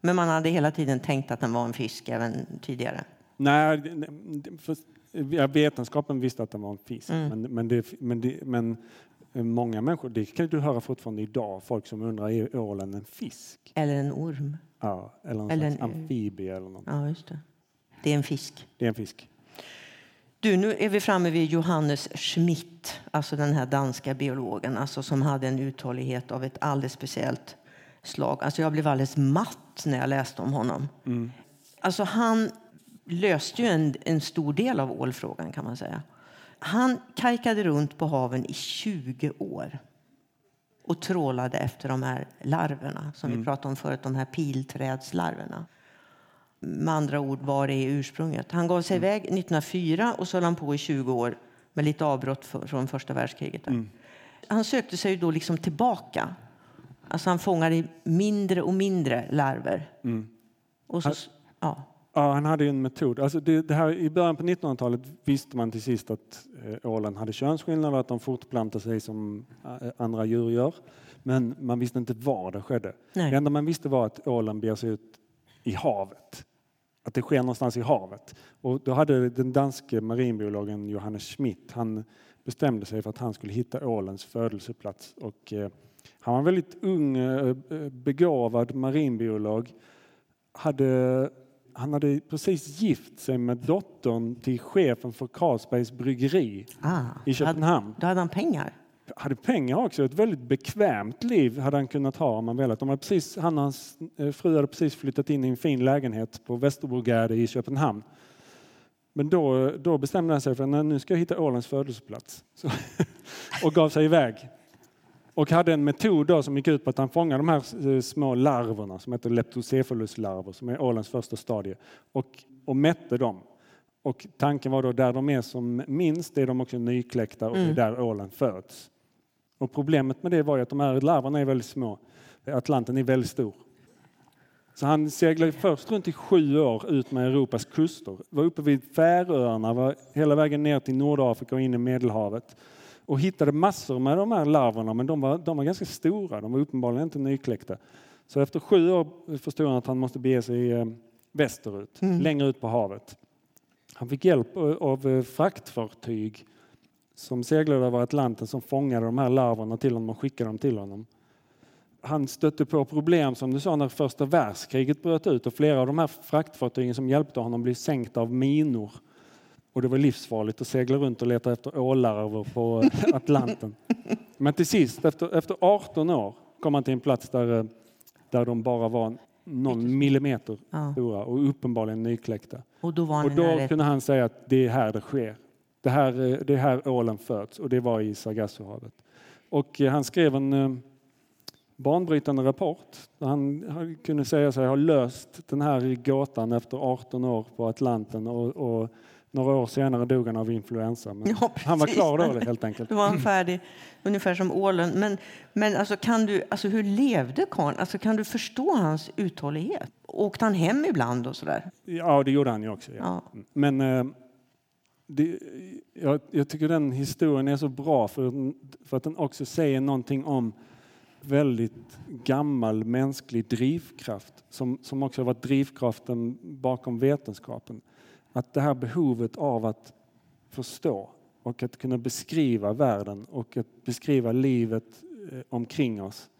Men man hade hela tiden tänkt att den var en fisk även tidigare? Nej, vetenskapen visste att den var en fisk. Mm. Men, men, det, men, det, men, många människor, det kan du höra fortfarande idag, folk som undrar, är ålen en fisk? Eller en orm? Ja, eller en eller en, amfibie eller något. Ja, just det. Det är en fisk. Det är en fisk. Du, nu är vi framme vid Johannes Schmidt, alltså den här danska biologen, alltså som hade en uthållighet av ett alldeles speciellt slag. Alltså jag blev alldeles matt när jag läste om honom. Mm. Alltså han löste ju en, en stor del av ålfrågan kan man säga. Han kajkade runt på haven i 20 år och trålade efter de här larverna som mm. vi pratade om förut, de här pilträdslarverna. Med andra ord, var är ursprunget? Han gav sig mm. iväg 1904 och så höll han på i 20 år med lite avbrott för, från första världskriget. Mm. Han sökte sig då liksom tillbaka. Alltså han fångade mindre och mindre larver. Mm. Och så, ja. Ja, han hade en metod. Alltså det, det här, I början på 1900-talet visste man till sist att eh, ålen hade könsskillnader, att de fortplantar sig som eh, andra djur gör. Men man visste inte var det skedde. Nej. Det enda man visste var att ålen beger sig ut i havet. Att det sker någonstans i havet. Och då hade den danske marinbiologen Johannes Schmidt, han bestämde sig för att han skulle hitta ålens födelseplats. Och, eh, han var en väldigt ung, eh, begåvad marinbiolog. Hade han hade precis gift sig med dottern till chefen för Carlsbergs bryggeri ah, i Köpenhamn. Då hade han pengar? Hade pengar också. Ett väldigt bekvämt liv hade han kunnat ha om han velat. De hade precis, han och hans eh, fru hade precis flyttat in i en fin lägenhet på Västerbrogade i Köpenhamn. Men då, då bestämde han sig för att nu ska jag hitta ålens födelseplats. Så, och gav sig iväg. Och hade en metod då som gick ut på att han fångade de här eh, små larverna som heter leptocephaluslarver som är ålens första stadie och, och mätte dem. Och tanken var då där de är som minst är de också nykläckta och det är där ålen föds. Och problemet med det var att de här larverna är väldigt små. Atlanten är väldigt stor. Så han seglade först runt i sju år ut med Europas kuster. Var uppe vid Färöarna, var hela vägen ner till Nordafrika och in i Medelhavet. Och hittade massor med de här larverna men de var, de var ganska stora, de var uppenbarligen inte nykläckta. Så efter sju år förstod han att han måste bege sig eh, västerut, mm. längre ut på havet. Han fick hjälp av eh, fraktfartyg som seglade över Atlanten som fångade de här larverna till honom och skickade dem till honom. Han stötte på problem som du sa när första världskriget bröt ut och flera av de här fraktfartygen som hjälpte honom blev sänkta av minor. Och det var livsfarligt att segla runt och leta efter ålarver på Atlanten. Men till sist, efter, efter 18 år, kom han till en plats där, eh, där de bara var någon millimeter ja. stora och uppenbarligen nykläckta. Och då, och då kunde han säga att det är här det sker. Det här, det är här ålen föds och det var i Sargassohavet. Och eh, han skrev en eh, banbrytande rapport. Han kunde säga sig ha löst den här gåtan efter 18 år på Atlanten och, och några år senare dog han av influensa. Men ja, han var klar då helt enkelt. Då var han färdig, ungefär som ålen. Men, men alltså, kan du, alltså, hur levde karln? Alltså, kan du förstå hans uthållighet? Åkte han hem ibland och sådär? Ja, det gjorde han ju också. Ja. ja. Men eh, det, jag, jag, tycker den historien är så bra för, för att den också säger någonting om väldigt gammal mänsklig drivkraft som, som också har varit drivkraften bakom vetenskapen. Att det här behovet av att förstå och att kunna beskriva världen och att beskriva livet eh, omkring oss.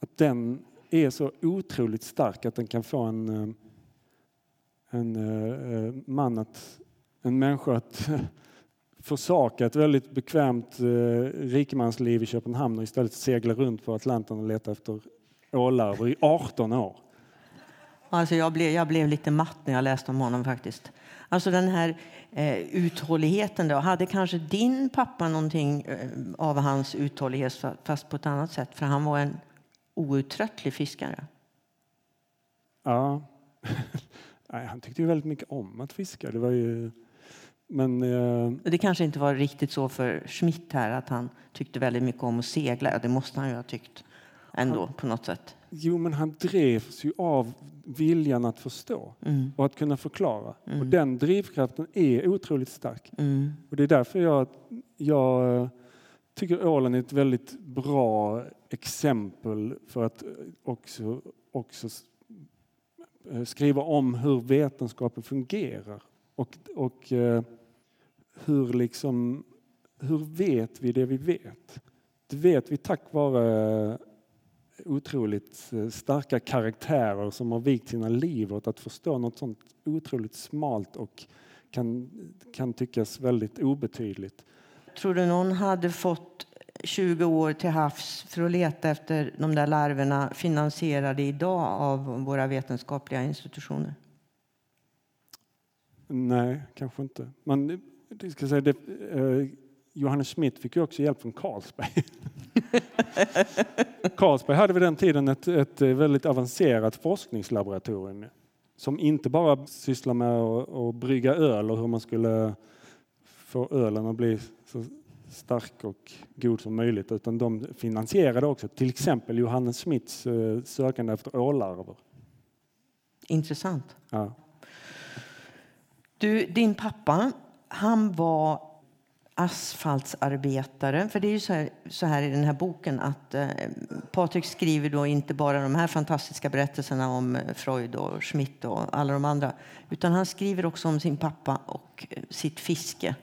Att den är så otroligt stark att den kan få en, eh, en eh, man att, en människa att försaka ett väldigt bekvämt rikemansliv i Köpenhamn och istället segla runt på Atlanten och leta efter ålarver i 18 år. Alltså jag, blev, jag blev lite matt när jag läste om honom faktiskt. Alltså den här eh, uthålligheten. Då. Hade kanske din pappa någonting eh, av hans uthållighet fast på ett annat sätt? För han var en outtröttlig fiskare. Ja. Nej, han tyckte ju väldigt mycket om att fiska. Det var ju... Men, eh... Det kanske inte var riktigt så för Schmidt här att han tyckte väldigt mycket om att segla. Det måste han ju ha tyckt ändå på något sätt. Jo, men han drevs ju av viljan att förstå mm. och att kunna förklara. Mm. Och den drivkraften är otroligt stark. Mm. Och det är därför jag, jag eh, tycker ålen är ett väldigt bra exempel för att också, också eh, skriva om hur vetenskapen fungerar. Och, och eh, hur, liksom, hur vet vi det vi vet? Det vet vi tack vare otroligt eh, starka karaktärer som har vikt sina liv åt att förstå något sånt otroligt smalt och kan, kan tyckas väldigt obetydligt. Tror du någon hade fått 20 år till havs för att leta efter de där larverna finansierade idag av våra vetenskapliga institutioner? Nej, kanske inte. Men det ska säga, det, eh, Johannes Schmidt fick ju också hjälp från Carlsberg. Carlsberg hade vid den tiden ett, ett väldigt avancerat forskningslaboratorium som inte bara sysslar med att, att brygga öl och hur man skulle få ölen att bli så stark och god som möjligt utan de finansierade också till exempel Johannes Schmidts eh, sökande efter ålarver. Intressant. Ja. Du, din pappa, han var asfaltsarbetare. För det är ju så här, så här i den här boken att eh, Patrik skriver då inte bara de här fantastiska berättelserna om eh, Freud och Schmidt och alla de andra. Utan han skriver också om sin pappa och eh, sitt fiske.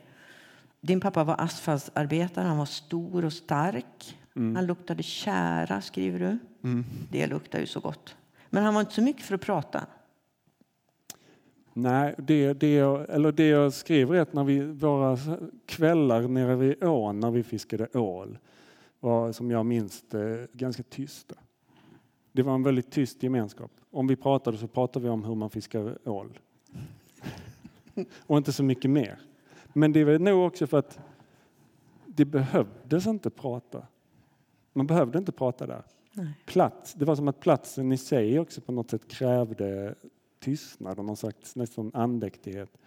Din pappa var asfaltsarbetare, han var stor och stark. Mm. Han luktade kära, skriver du. Mm. Det luktar ju så gott. Men han var inte så mycket för att prata. Nej, det, det, jag, eller det jag skriver är att när vi, våra kvällar nere vid ån när vi fiskade ål var som jag minns det ganska tysta. Det var en väldigt tyst gemenskap. Om vi pratade så pratade vi om hur man fiskar ål. och inte så mycket mer. Men det är nog också för att det behövdes inte prata. Man behövde inte prata där. Nej. Plats, det var som att platsen i sig också på något sätt krävde tystnad och någon slags nästan andäktighet.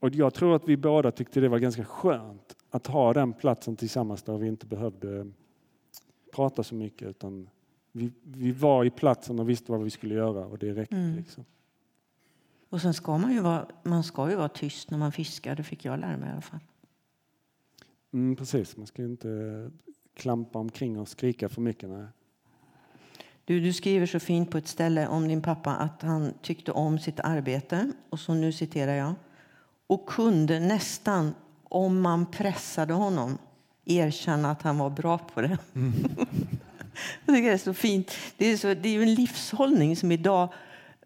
Och jag tror att vi båda tyckte det var ganska skönt att ha den platsen tillsammans där vi inte behövde prata så mycket utan vi, vi var i platsen och visste vad vi skulle göra och det räckte. Mm. Liksom. Och sen ska man ju vara, man ska ju vara tyst när man fiskar, det fick jag lära mig i alla fall. Mm, precis, man ska ju inte klampa omkring och skrika för mycket. Nej. Du, du skriver så fint på ett ställe om din pappa att han tyckte om sitt arbete. Och så nu citerar jag. Och kunde nästan, om man pressade honom, erkänna att han var bra på det. jag tycker det är så fint. Det är, så, det är en livshållning som idag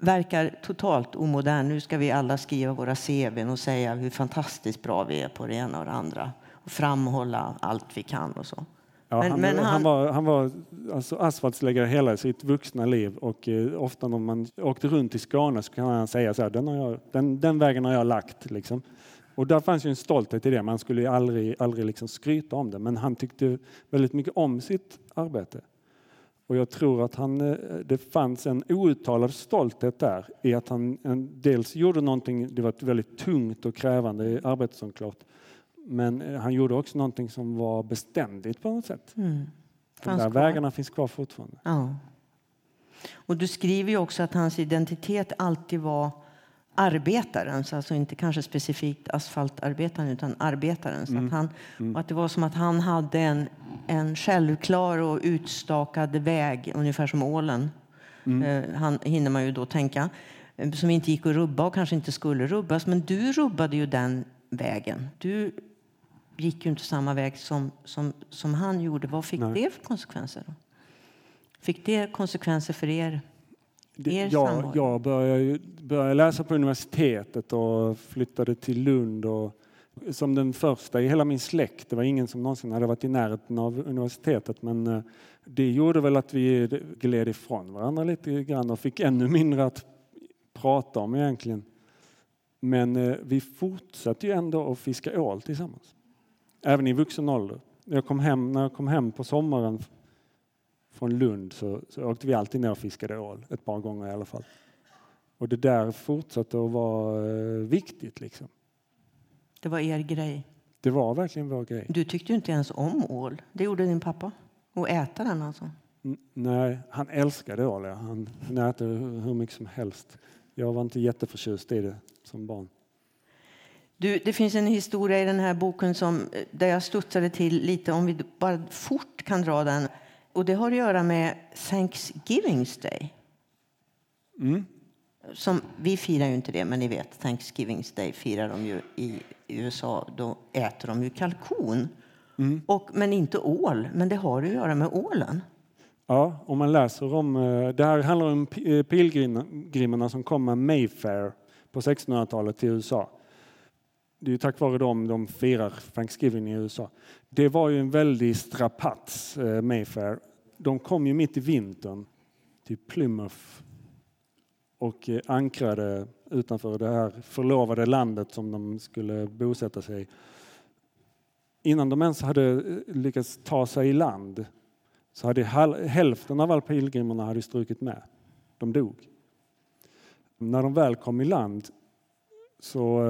verkar totalt omodern. Nu ska vi alla skriva våra CVn och säga hur fantastiskt bra vi är på det ena och det andra. Och framhålla allt vi kan och så. Ja, Men- han, men han, han- var, han var alltså asfaltsläggare hela sitt vuxna liv och eh, ofta när man åkte runt i Skåne så kan han säga så här, den, har jag, den, den vägen har jag lagt. Liksom. Och där fanns ju en stolthet i det, man skulle aldrig, aldrig liksom skryta om det. Men han tyckte väldigt mycket om sitt arbete. Och jag tror att han, eh, det fanns en outtalad stolthet där i att han dels gjorde någonting, det var ett väldigt tungt och krävande arbete såklart. Men eh, han gjorde också någonting som var beständigt på något sätt. Mm. De där vägarna finns kvar fortfarande. Ja. Och du skriver ju också att hans identitet alltid var arbetarens, alltså inte kanske specifikt asfaltarbetaren utan arbetarens. Mm. Att han, och att det var som att han hade en, en självklar och utstakad väg, ungefär som ålen. Mm. Eh, han hinner man ju då tänka. eh, Som inte gick att rubba och kanske inte skulle rubbas. Men du rubbade ju den vägen. Du gick ju inte samma väg som, som, som han gjorde. Vad fick Nej. det för konsekvenser? Då? Fick det konsekvenser för er? Er jag, samvaro. jag började, började läsa på universitetet och flyttade till Lund. Och, som den första i hela min släkt. Det var ingen som någonsin hade varit i närheten av universitetet. Men eh, det gjorde väl att vi gled ifrån varandra lite grann och fick ännu mindre att prata om egentligen. Men eh, vi fortsatte ju ändå att fiska ål tillsammans. Även i vuxen ålder. Jag kom hem, när jag kom hem på sommaren från Lund så, så åkte vi alltid ner och fiskade ål. Ett par gånger i alla fall. Och det där fortsatte att vara eh, viktigt. Liksom. Det var er grej. Det var verkligen vår grej. Du tyckte ju inte ens om ål. Det gjorde din pappa. Och äta den alltså. N- Nej, han älskade ål. Ja. Han, han äter hur hur mycket som helst. Jag var inte jätteförtjust i det som barn. Du, det finns en historia i den här boken som, eh, där jag studsade till lite, om vi bara fort kan dra den. Och det har att göra med Thanksgivings Day. Mm. Som, vi firar ju inte det, men ni vet, Thanksgivings Day firar de ju i USA. Då äter de ju kalkon. Och, men inte ål. Men det har att göra med ålen. Ja, om man läser om... eh, Det här handlar om eh, pilgrimerna som kom med Mayfair på 1600-talet till USA. Det är tack vare dem de firar Thanksgiving i USA. Det var ju en väldig strapats, eh, Mayfair. De kom ju mitt i vintern till Plymouth och eh, ankrade utanför det här förlovade landet som de skulle bosätta sig i. Innan de ens hade eh, lyckats ta sig i land så hade hälften av alla pilgrimerna hade strukit med. De dog. När de väl kom i land så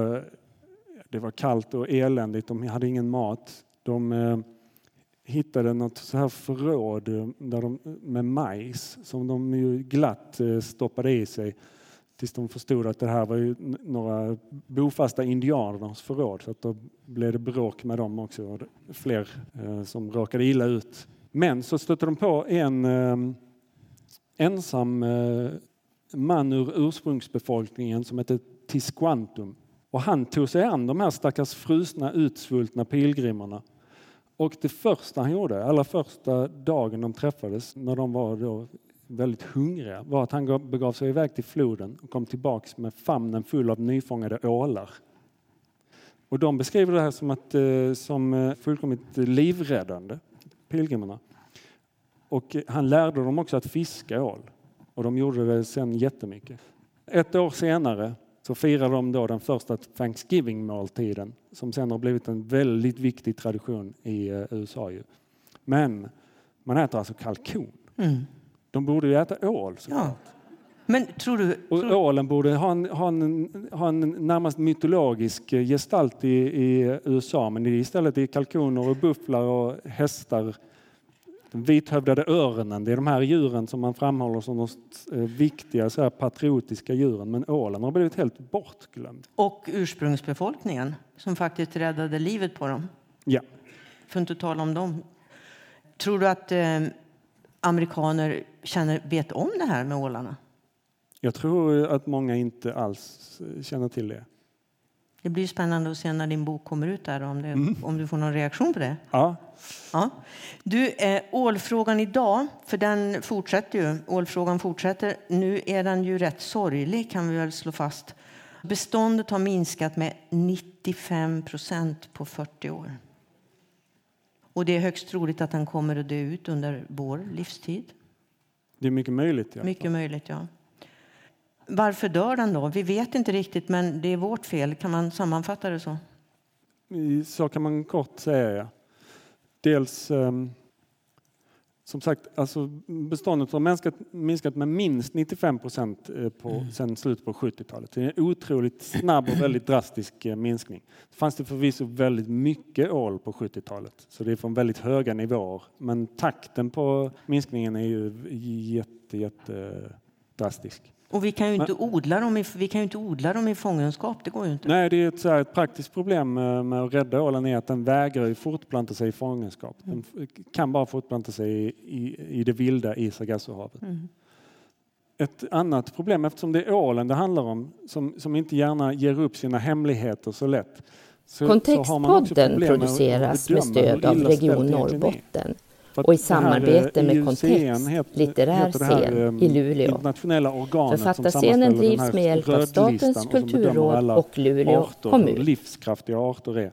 det var kallt och eländigt. De hade ingen mat. De eh, hittade något så här förråd eh, där de, med majs som de ju glatt eh, stoppade i sig tills de förstod att det här var ju några bofasta indianers förråd. Så att då blev det bråk med dem också. Och Fler eh, som råkade illa ut. Men så stötte de på en eh, ensam eh, man ur ursprungsbefolkningen som hette Tisquantum. Och han tog sig an de här stackars frusna, utsvultna pilgrimerna. Och det första han gjorde, allra första dagen de träffades, när de var då väldigt hungriga, var att han begav sig iväg till floden och kom tillbaks med famnen full av nyfångade ålar. Och de beskriver det här som, att, eh, som eh, fullkomligt livräddande, pilgrimerna. Och han lärde dem också att fiska ål. Och de gjorde det sen jättemycket. Ett år senare så firar de då den första Thanksgiving-måltiden som sen har blivit en väldigt viktig tradition i eh, USA. Ju. Men man äter alltså kalkon. Mm. De borde ju äta ål. såklart. Ja. Men tror du... Och Tror, ålen borde ha en, ha, en, ha en närmast mytologisk gestalt i, i USA men istället är kalkoner och bufflar och hästar. Den vithövdade örnen, det är de här djuren som man framhåller som de eh, viktiga så här, patriotiska djuren. Men ålen har blivit helt bortglömd. och ursprungsbefolkningen som faktiskt räddade livet på dem. Ja. För att inte tala om dem. Tror du att eh, amerikaner känner, vet om det här med ålarna? Jag tror att många inte alls eh, känner till det. Det blir spännande att se när din bok kommer ut där om, det, om du får någon reaktion på det. Ja, Ja. Du, eh, ålfrågan idag, för den fortsätter ju. Ålfrågan fortsätter. Nu är den ju rätt sorglig kan vi väl slå fast. Beståndet har minskat med 95 procent på 40 år. Och det är högst troligt att den kommer att dö ut under vår livstid. det är mycket möjligt. Ja. Mycket möjligt, ja. Varför dör den då? Vi vet inte riktigt, men det är vårt fel. Kan man sammanfatta det så? Så kan man kort säga. Ja. Dels, ehm, som sagt, alltså beståndet har minskat, minskat med minst 95 procent eh, på, sen slutet på 70-talet. Det är en otroligt snabb och väldigt drastisk eh, minskning. Det fanns det förvisso väldigt mycket ål på 70-talet, så det är från väldigt höga nivåer. Men takten på minskningen är ju jätte, jätte drastisk. Och vi kan ju inte odla dem i, vi kan ju inte odla dem i fångenskap. Det går ju inte. Nej, det är ett, så här, ett praktiskt problem med, att rädda ålen är att den vägrar ju fortplanta sig i fångenskap. Den f- kan bara fortplanta sig i, i, i det vilda i Sargassohavet. Ett annat problem, eftersom det är ålen det handlar om, som, som inte gärna ger upp sina hemligheter så lätt. Så, så har man också Kontextpodden att produceras med stöd av Region. Norrbotten och i samarbete eh, med Kontext, heter- litterär heter här, scen eh, i Luleå. Författarscenen drivs med hjälp av Statens och kulturråd alla och Luleå arter, kommun. Livskraftiga arter är.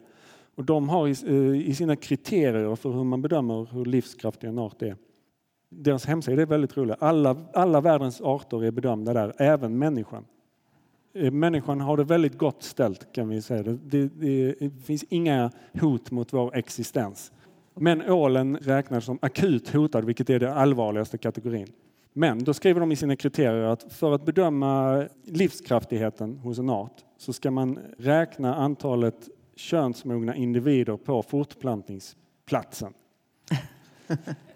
Och de har i, eh, i sina kriterier för hur man bedömer hur livskraftig en art är. Deras hemsida är väldigt rolig. Alla, alla världens arter är bedömda där, även människan. Människan har det väldigt gott ställt kan vi säga. Det, det, det, det finns inga hot mot vår existens. Men ålen räknas som akut hotad, vilket är den allvarligaste kategorin. Men då skriver de i sina kriterier att för att bedöma livskraftigheten hos en art så ska man räkna antalet könsmogna individer på fortplantningsplatsen.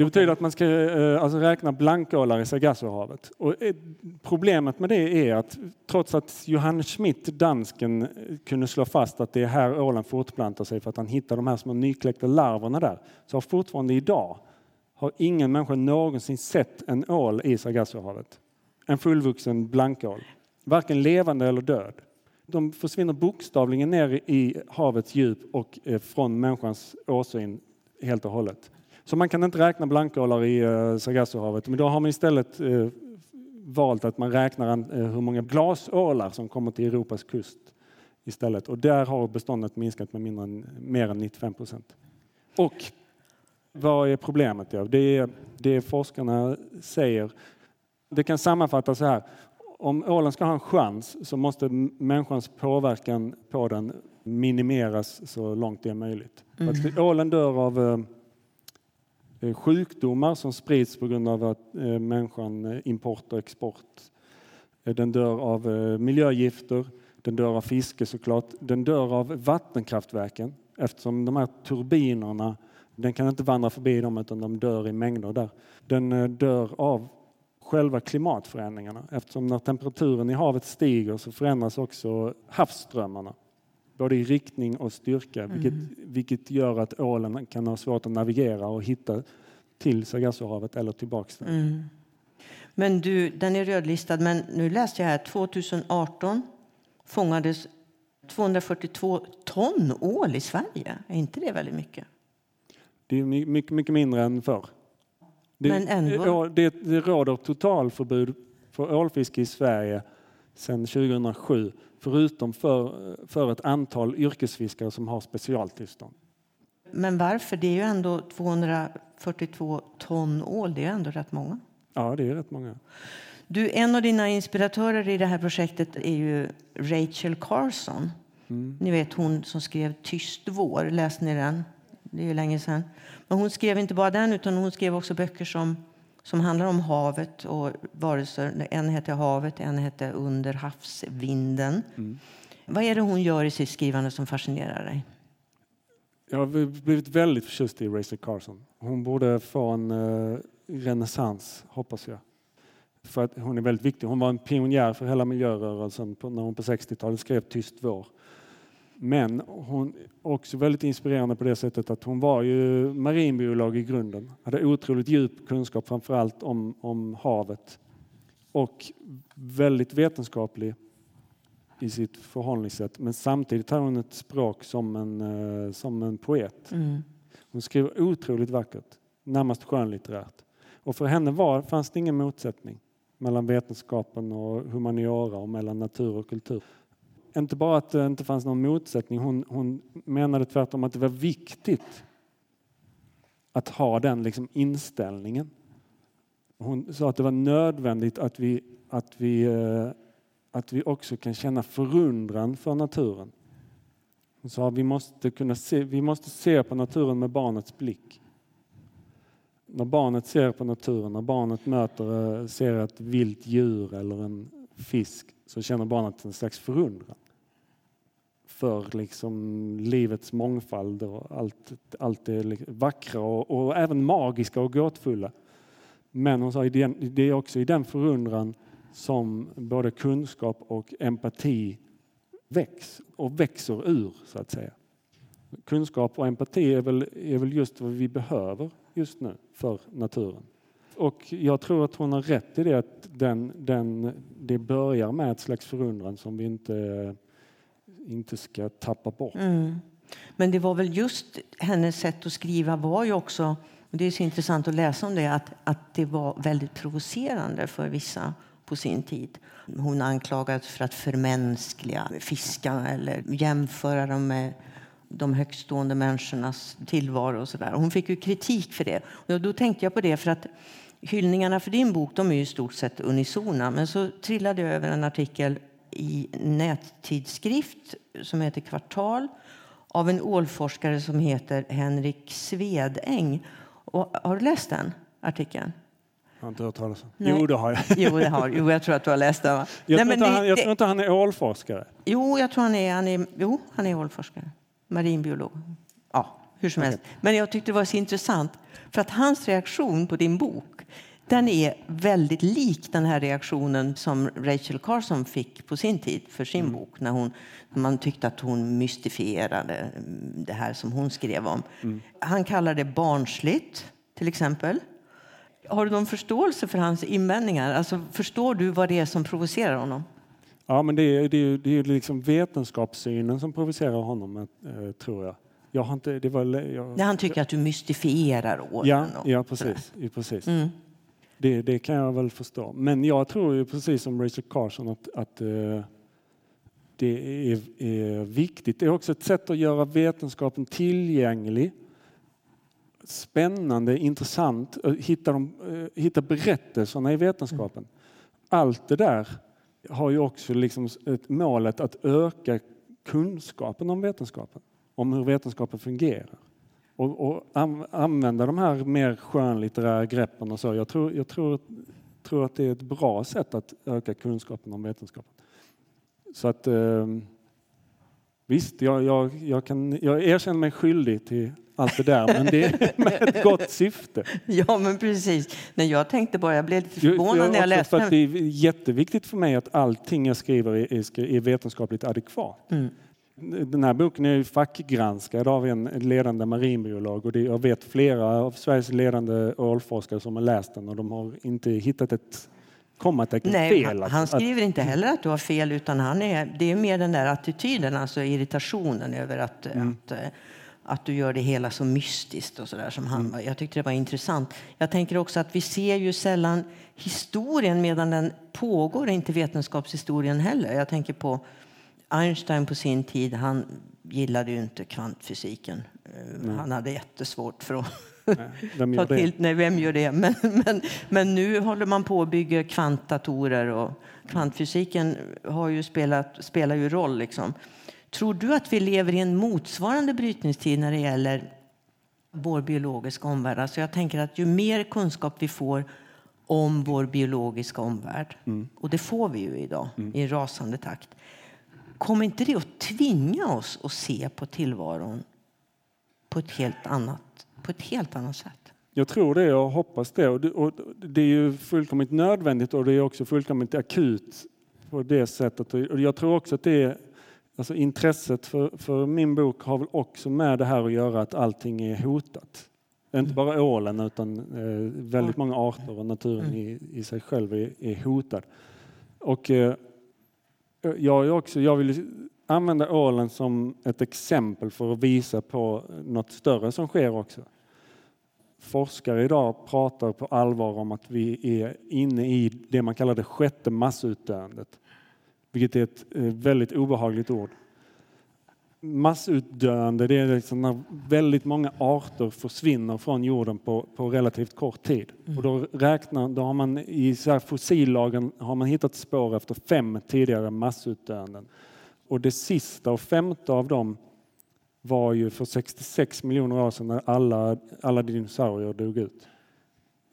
Det betyder att man ska eh, alltså räkna blankålar i Sargassohavet. Och eh, problemet med det är att trots att Johannes Schmidt, dansken, eh, kunde slå fast att det är här ålen fortplantar sig för att han hittar de här små nykläckta larverna där, så har fortfarande idag har ingen människa någonsin sett en ål i Sargassohavet. En fullvuxen blankål. Varken levande eller död. De försvinner bokstavligen ner i havets djup och från människans åsyn helt och hållet. Så man kan inte räkna blankålar i eh, Sargassohavet, men då har man istället eh, valt att man räknar an- eh, hur många glasålar som kommer till Europas kust istället. Och där har beståndet minskat med mindre än, mer än 95 procent. Och vad är problemet? Ja? Det är det forskarna säger. Det kan sammanfattas så här. Om ålen ska ha en chans så måste människans påverkan på den minimeras så långt det är möjligt. Att ålen dör av Eh, sjukdomar som sprids på grund av att eh, människan eh, import och export. Den dör av miljögifter, den dör av fiske såklart, den dör av vattenkraftverken eftersom de här turbinerna, den kan inte vandra förbi dem utan de dör i mängder där. Den dör av själva klimatförändringarna eftersom när temperaturen i havet stiger så förändras också havsströmmarna både i riktning och styrka, vilket, vilket gör att ålen kan ha svårt att navigera och hitta till Sargassohavet eller tillbaks dit. Mm. Men du, den är rödlistad, men nu läste jag här 2018 fångades 242 ton ål i Sverige. Är inte det väldigt mycket? Det är my- mycket, mycket mindre än förr. Det, Men ändå. det, det råder totalförbud för ålfiske i Sverige sedan 2007, förutom för, för ett antal yrkesfiskare som har specialtillstånd. Men varför? Det är ju ändå 242 ton ål. Det är ändå rätt många. Ja, det är rätt många. Du, en av dina inspiratörer i det här projektet är ju Rachel Carson. Mm. Ni vet hon som skrev Tyst vår. Läste ni den? Det är ju länge sedan. Men hon skrev inte bara den, utan hon skrev också böcker som, som handlar om havet och varelser. En heter Havet, en heter Under havsvinden. Mm. Vad är det hon gör i sitt skrivande som fascinerar dig? Jag har blivit väldigt förtjust i Rachel Carson. Hon borde få en uh, renässans, hoppas jag. För att hon är väldigt viktig. Hon var en pionjär för hela miljörörelsen på, när hon på 60-talet skrev Tyst vår. Men hon är också väldigt inspirerande på det sättet att hon var ju marinbiolog i grunden. Hade otroligt djup kunskap framför allt om, om havet. Och väldigt vetenskaplig i sitt förhållningssätt. Men samtidigt har hon ett språk som en, eh, som en poet. Mm. Hon skriver otroligt vackert, närmast skönlitterärt. Och för henne var, fanns det ingen motsättning mellan vetenskapen och humaniora och mellan natur och kultur. Inte bara att det inte fanns någon motsättning, hon, hon menade tvärtom att det var viktigt att ha den liksom inställningen. Hon sa att det var nödvändigt att vi, att vi eh, att vi också kan känna förundran för naturen. Hon sa att vi måste, kunna se, vi måste se på naturen med barnets blick. När barnet ser på naturen, när barnet möter, eh, ser ett vilt djur eller en fisk så känner barnet en slags förundran för liksom livets mångfald och allt, allt det vackra och, och även magiska och gåtfulla. Men hon sa att det är också i den förundran som både kunskap och empati väcks och växer ur, så att säga. Kunskap och empati är väl, är väl just vad vi behöver just nu för naturen. Och jag tror att hon har rätt i det att den, den, det börjar med ett slags förundran som vi inte, inte ska tappa bort. Mm. Men det var väl just hennes sätt att skriva var ju också, och det är så intressant att läsa om det, att, att det var väldigt provocerande för vissa på sin tid. Hon anklagades för att förmänskliga fiskarna eller jämföra dem med de högstående människornas tillvaro. Och så där. Hon fick ju kritik för det. Och då tänkte jag på det för att hyllningarna för din bok de är ju i stort sett unisona. Men så trillade jag över en artikel i nättidskrift som heter Kvartal av en ålforskare som heter Henrik Svedäng. Och, har du läst den artikeln? Jag har inte hört talas om. Jo, det har jag. Jo, det har. jo, jag tror att du har läst den. Jag, Nej, tror, han, jag tror inte han är ålforskare. Jo, jag tror han är, han är, jo, han är ålforskare. Marinbiolog. Ja, hur som helst. Men jag tyckte det var så intressant för att hans reaktion på din bok den är väldigt lik den här reaktionen som Rachel Carson fick på sin tid för sin mm. bok när hon, man tyckte att hon mystifierade det här som hon skrev om. Mm. Han kallar det barnsligt, till exempel. Har du någon förståelse för hans invändningar? Alltså, förstår du vad det är som provocerar honom? Ja, men det är, det är, det är liksom vetenskapssynen som provocerar honom, äh, tror jag. Jag har inte, det var, jag, han tycker att du mystifierar åren. Ja, ja precis. Ja, precis. Mm. Det, det, kan jag väl förstå. Men jag tror ju precis som Rachel Carson att, att eh, det är, är, viktigt. Det är också ett sätt att göra vetenskapen tillgänglig spännande, intressant, eh, hitta, de, eh, hitta berättelserna i vetenskapen. Allt det där har ju också liksom ett målet att öka kunskapen om vetenskapen, om hur vetenskapen fungerar. Och, och använda de här mer skönlitterära greppen och så. Jag tror, jag tror, tror att det är ett bra sätt att öka kunskapen om vetenskapen. Så att eh, visst, jag, jag, jag, kan, jag erkänner mig skyldig till allt det där, men det är med ett gott syfte. Ja, men precis. Nej, jag tänkte bara, jag blev lite förvånad jag, jag när jag läste för att Det är jätteviktigt för mig att allting jag skriver är, är vetenskapligt adekvat. Mm. Den här boken är fackgranskad av en ledande marinbiolog och det, jag vet flera av Sveriges ledande ålforskare som har läst den och de har inte hittat ett kommatecken Nej, fel. Han, han skriver inte heller att du har fel utan han är, det är mer den där attityden, alltså irritationen över att, mm. att att du gör det hela så mystiskt och så där som han. Mm. Jag tyckte det var intressant. Jag tänker också att vi ser ju sällan historien medan den pågår, inte vetenskapshistorien heller. Jag tänker på Einstein på sin tid. Han gillade ju inte kvantfysiken. Mm. Han hade jättesvårt för att vem gör till, nej, vem gör det? Men, men, men nu håller man på att bygga kvantdatorer och kvantfysiken har ju spelat, spelar ju roll. Liksom. Tror du att vi lever i en motsvarande brytningstid när det gäller vår biologiska omvärld? Alltså jag tänker att ju mer kunskap vi får om vår biologiska omvärld, och det får vi ju idag i rasande takt, kommer inte det att tvinga oss att se på tillvaron på ett helt annat, på ett helt annat sätt? Jag tror det och hoppas det. Och det, är ju fullkomligt nödvändigt och det är också fullkomligt akut på det sättet. Och jag tror också att det är, alltså intresset för, för min bok har väl också med det här att göra att allting är hotat. Inte bara ålen utan eh, väldigt många arter och naturen i, i sig själv är, är hotad. Och eh, jag, är också, jag vill använda ålen som ett exempel för att visa på något större som sker också. Forskare idag pratar på allvar om att vi är inne i det man kallar det sjätte massutdöendet. Vilket är ett eh, väldigt obehagligt ord. Massutdöende det är liksom när väldigt många arter försvinner från jorden på, på relativt kort tid. Och då, räknar, då har man i så fossillagen har man hittat spår efter fem tidigare massutdöenden. Och det sista och femte av dem var ju för 66 miljoner år sedan när alla, alla dinosaurier dog ut.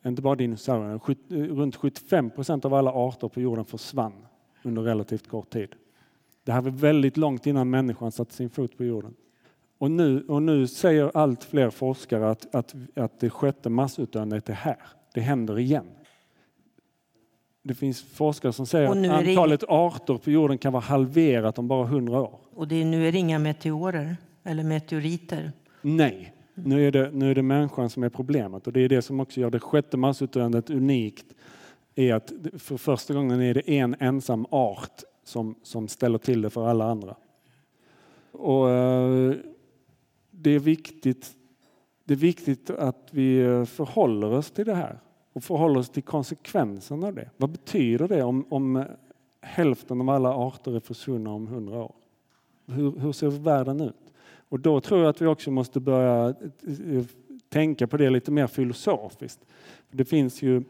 Inte bara dinosaurier, sjut- runt 75 procent av alla arter på jorden försvann under relativt kort tid. Det här var väldigt långt innan människan satte sin fot på jorden. Och nu, och nu säger allt fler forskare att, att, att det sjätte massutdöendet är här. Det händer igen. Det finns forskare som säger att är det- antalet arter på jorden kan vara halverat om bara 100 år. Och det är, nu är det inga meteorer eller meteoriter. Nej, nu är, det, nu är det människan som är problemet och det är det som också gör det sjätte massutdöendet unikt. Är att för första gången är det en ensam art som, som ställer till det för alla andra. Och eh, det är viktigt det är viktigt att vi eh, förhåller oss till det här och förhåller oss till konsekvenserna av det. Vad betyder det om, om eh, hälften av alla arter är försvunna om hundra år? Hur, hur ser världen ut? Och då tror jag att vi också måste börja tänka på det lite mer filosofiskt. Det finns ju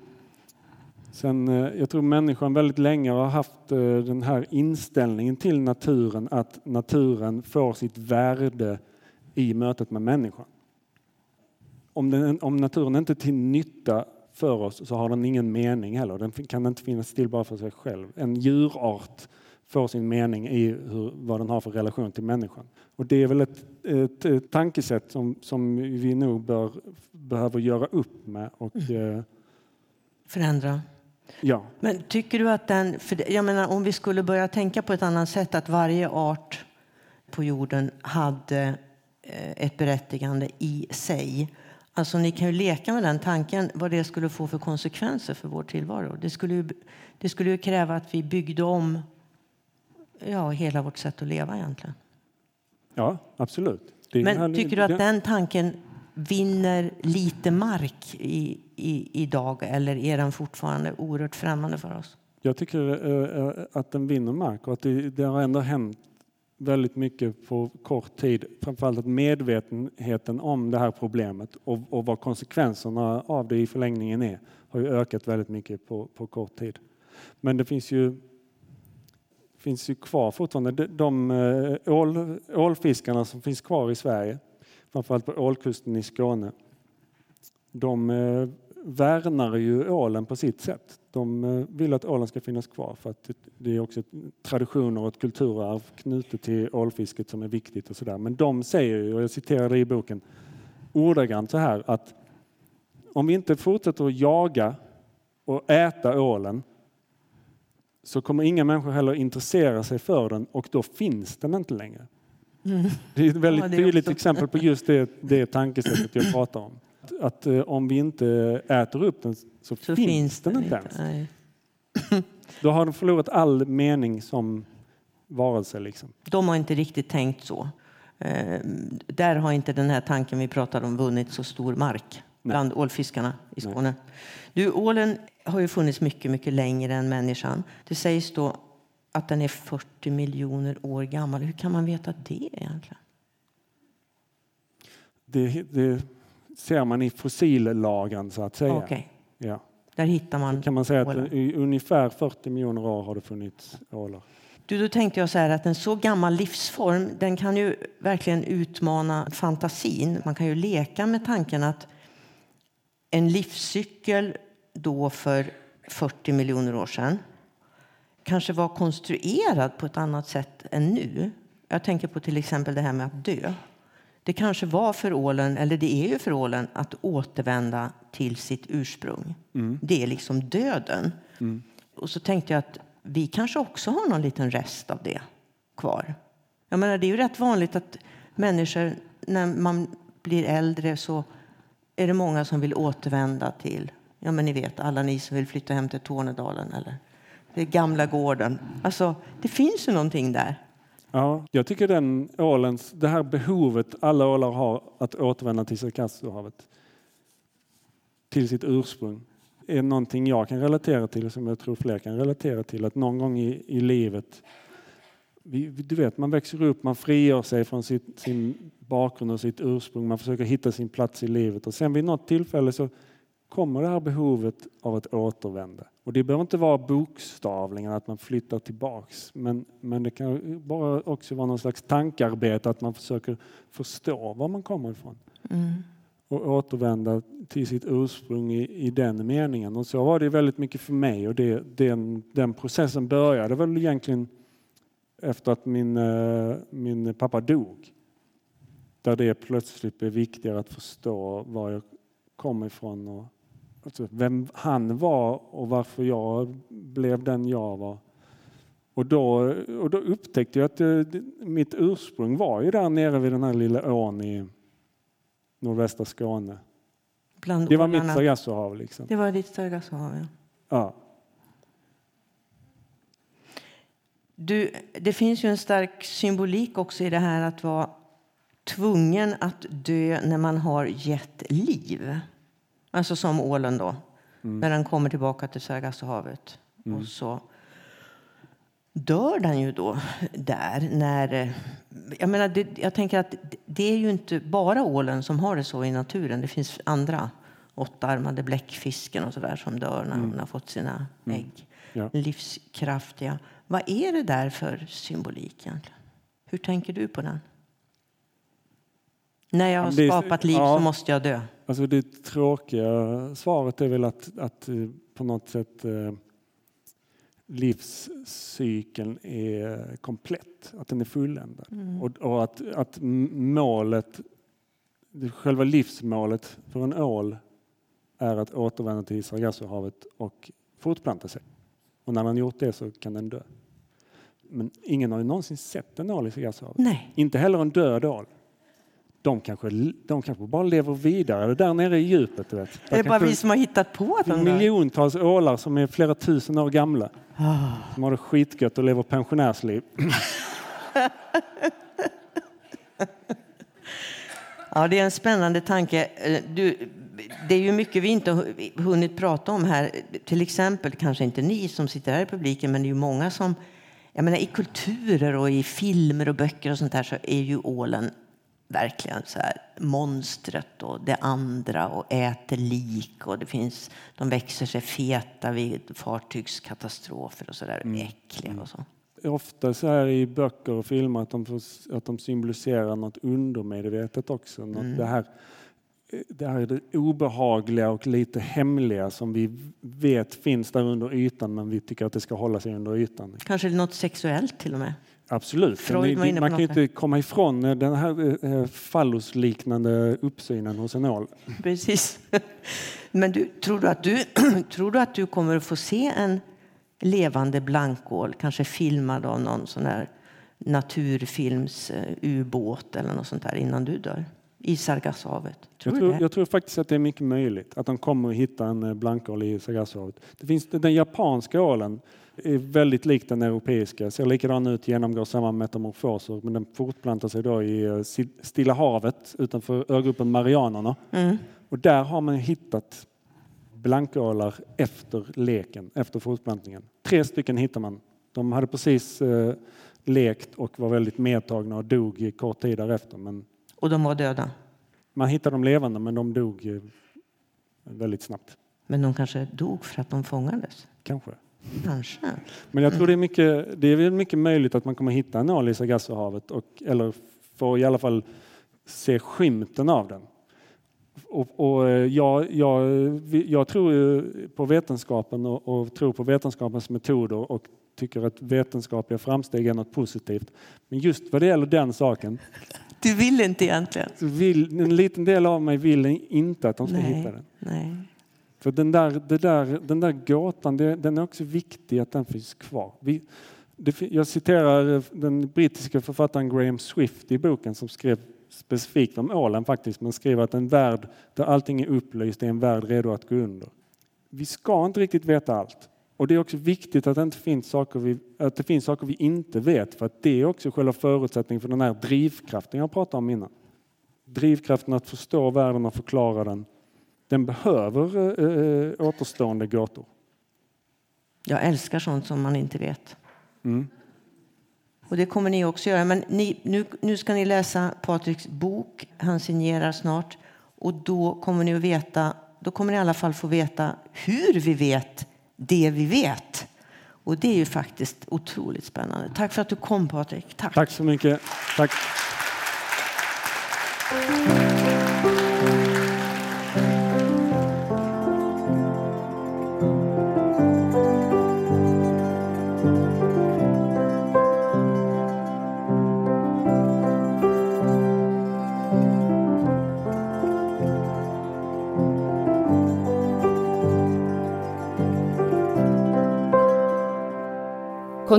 sen, eh, jag tror människan väldigt länge har haft eh, den här inställningen till naturen att naturen får sitt värde i mötet med människan. Om, den, om naturen inte är till nytta för oss så har den ingen mening heller. Den kan inte finnas till bara för sig själv. En djurart får sin mening i hur, vad den har för relation till människan. Och det är väl ett, ett, ett tankesätt som, som vi nog bör, behöver göra upp med. Och, eh, Förändra. Ja. Men tycker du att den... För jag menar, om vi skulle börja tänka på ett annat sätt, att varje art på jorden hade eh, ett berättigande i sig. Alltså ni kan ju leka med den tanken vad det skulle få för konsekvenser för vår tillvaro. Det skulle ju, det skulle ju kräva att vi byggde om ja, hela vårt sätt att leva egentligen. ja, absolut. Det Men tycker du att den tanken vinner lite mark i, i, idag eller är den fortfarande oerhört främmande för oss? Jag tycker eh, eh, att den vinner mark och att det, det har ändå hänt väldigt mycket på kort tid. Framförallt att medvetenheten om det här problemet och, och vad konsekvenserna av det i förlängningen är har ju ökat väldigt mycket på, på kort tid. Men det finns ju, finns ju kvar fortfarande de, de eh, ål, ålfiskarna som finns kvar i Sverige, framförallt på ålkusten i Skåne. De eh, värnar ju ålen på sitt sätt. De eh, vill att ålen ska finnas kvar för att det- är också traditioner och ett kulturarv knutet till ålfisket som är viktigt och sådär. Men de säger ju, och jag citerar det i boken, ordagrant så här att om vi inte fortsätter att jaga och äta ålen så kommer inga människor heller intressera sig för den och då finns den inte längre. Det är ett väldigt Ja, tydligt exempel på just det, det tankesättet jag pratar om. Att, att eh, om vi inte äter upp den så, Så finns, den inte ens. Nej. Då har den förlorat all mening som varelse. Liksom. De har inte riktigt tänkt så. Eh, där har inte den här tanken vi pratade om vunnit så stor mark bland ålfiskarna i Skåne. Du, ålen har ju funnits mycket, mycket längre än människan. Det sägs då att den är 40 miljoner år gammal. Hur kan man veta det egentligen? Det, det ser man i fossillagren så att säga. Okej, Ja. där hittar man Kan man säga att i ungefär 40 miljoner år har det funnits ålar. Du, då tänkte jag så här att en så gammal livsform den kan ju verkligen utmana fantasin. Man kan ju leka med tanken att en livscykel då för 40 miljoner år sedan kanske var konstruerad på ett annat sätt än nu. Jag tänker på till exempel det här med att dö. Det kanske var för ålen, eller det är ju för ålen, att återvända till sitt ursprung. Det är liksom döden. Och så tänkte jag att vi kanske också har någon liten rest av det kvar. Jag menar, det är ju rätt vanligt att människor, när man blir äldre så är det många som vill återvända till, ja men ni vet, alla ni som vill flytta hem till Tornedalen eller den gamla gården. Alltså, det finns ju någonting där. Ja, jag tycker den ålens, det här behovet alla ålar har att återvända till Sargassohavet, till sitt ursprung, är någonting jag kan relatera till och som jag tror fler kan relatera till. Att någon gång i, i livet, vi- du vet, man växer upp, man frigör sig från sitt, sin bakgrund och sitt ursprung, man försöker hitta sin plats i livet och sen vid något tillfälle så kommer det här behovet av att återvända. Och det behöver inte vara bokstavligen att man flyttar tillbaks, men, men det kan bara också vara någon slags tankarbete att man försöker förstå var man kommer ifrån och återvända till sitt ursprung i, i den meningen. Och så var det väldigt mycket för mig och det, den, den processen började väl egentligen efter att min, eh, min pappa dog. Där det plötsligt blev viktigare att förstå var jag kom ifrån och alltså vem han var och varför jag blev den jag var. Och då, och då upptäckte jag att det, det, mitt ursprung var ju där nere vid den här lilla ån i nordvästra Skåne. Bland Det var mitt. Sargassohav liksom. Det var ditt Sargassohav, ja. Ja. Du, det finns ju en stark symbolik också i det här att vara tvungen att dö när man har gett liv. Alltså som ålen då, när den kommer tillbaka till Sargassohavet. Och så dör den ju då där. När, eh, jag, menar, det, jag tänker att det- är ju inte bara ålen som har det så i naturen. Det finns andra åttarmade bläckfisken och sådär som dör när de har fått sina ägg. Ja. Livskraftiga. Vad är det där för symbolik egentligen? Hur tänker du på den? När jag har Det skapat liv ja. så måste jag dö. Alltså det tråkiga svaret är väl att, att eh, på något sätt eh, livscykeln är komplett, att den är fulländad. Och, och att, att målet, själva livsmålet för en ål är att återvända till Sargassohavet och fortplanta sig. Och när den gjort det så kan den dö. Men ingen har ju någonsin sett en ål i Sargassohavet. Inte heller en död ål. De kanske, de kanske bara lever vidare där nere i djupet. Vet. Är Där det bara vi som har hittat på att de dör? miljontals ålar som är flera tusen år gamla. Ah. Som har det skitgött och lever pensionärsliv. Ja, det är en spännande tanke. Eh, Du, det är ju mycket vi inte har hunnit prata om här. Till exempel, kanske inte ni som sitter här i publiken, men det är ju många som... Jag menar, I kulturer och i filmer och böcker och sånt där så är ju ålen verkligen så här monstret och det andra och äter lik och det finns, de växer sig feta vid fartygskatastrofer och så där äckliga och så. Ofta så här i böcker och filmer att de, får- att de symboliserar något undermedvetet också. Något, det, här, det här är det obehagliga och lite hemliga som vi vet finns där under ytan men vi tycker att det ska hålla sig under ytan. Kanske något sexuellt till och med. Absolut. Freud var inne på man kan ju inte komma ifrån eh, den här eh, fallosliknande uppsynen hos en ål. Precis. Men du, tror, du att du, tror du att du kommer att få se en levande blankål, kanske filmad av någon sån där naturfilms eh, ubåt eller något sånt där innan du dör? I Sargassohavet. Tror Jag tror, jag tror faktiskt att det är mycket möjligt att de kommer att hitta en eh, blankål i Sargassohavet. Det finns, den japanska ålen är väldigt lik den europeiska, ser likadan ut, genomgår samma metamorfoser men den fortplantar sig då i eh, Stilla havet utanför ögruppen Marianerna. Mm. Och där har man hittat blankålar efter leken, efter fortplantningen. Tre stycken hittar man. De hade precis eh, lekt och var väldigt medtagna och dog i kort tid därefter. Men Och de var döda? Man hittade dem levande men de dog eh, väldigt snabbt. Men de kanske dog för att de fångades? Kanske. Kanske. Men jag tror det är mycket, det är mycket möjligt att man kommer hitta en ål i Sargassohavet och, eller få i alla fall se skymten av den. Och, och eh, jag, jag, jag, tror på vetenskapen och, och, tror på vetenskapens metoder och tycker att vetenskapliga framsteg är något positivt. Men just vad det gäller den saken. Du vill inte egentligen? Vill, en liten del av mig vill inte att de ska nej, hitta den. Nej. För den där, det där, den där gåtan, det, den är också viktig att den finns kvar. Vi, det, jag citerar eh, den brittiska författaren Graham Swift i boken som skrev specifikt om ålen faktiskt, men skriver att en värld där allting är upplyst är en värld redo att gå under. Vi ska inte riktigt veta allt. Och det är också viktigt att det, inte finns saker vi, att det finns saker vi inte vet, för att det är också själva förutsättningen för den här drivkraften jag pratade om innan. Drivkraften att förstå världen och förklara den, den behöver äh, återstående gåtor. Jag älskar sånt som man inte vet. Mm. Och det kommer ni också göra. Men ni, nu, nu ska ni läsa Patriks bok. Han signerar snart. Och då kommer ni att veta, då kommer ni i alla fall få veta hur vi vet det vi vet. Och det är ju faktiskt otroligt spännande. Tack för att du kom Patrik. Tack. Tack så mycket. Tack.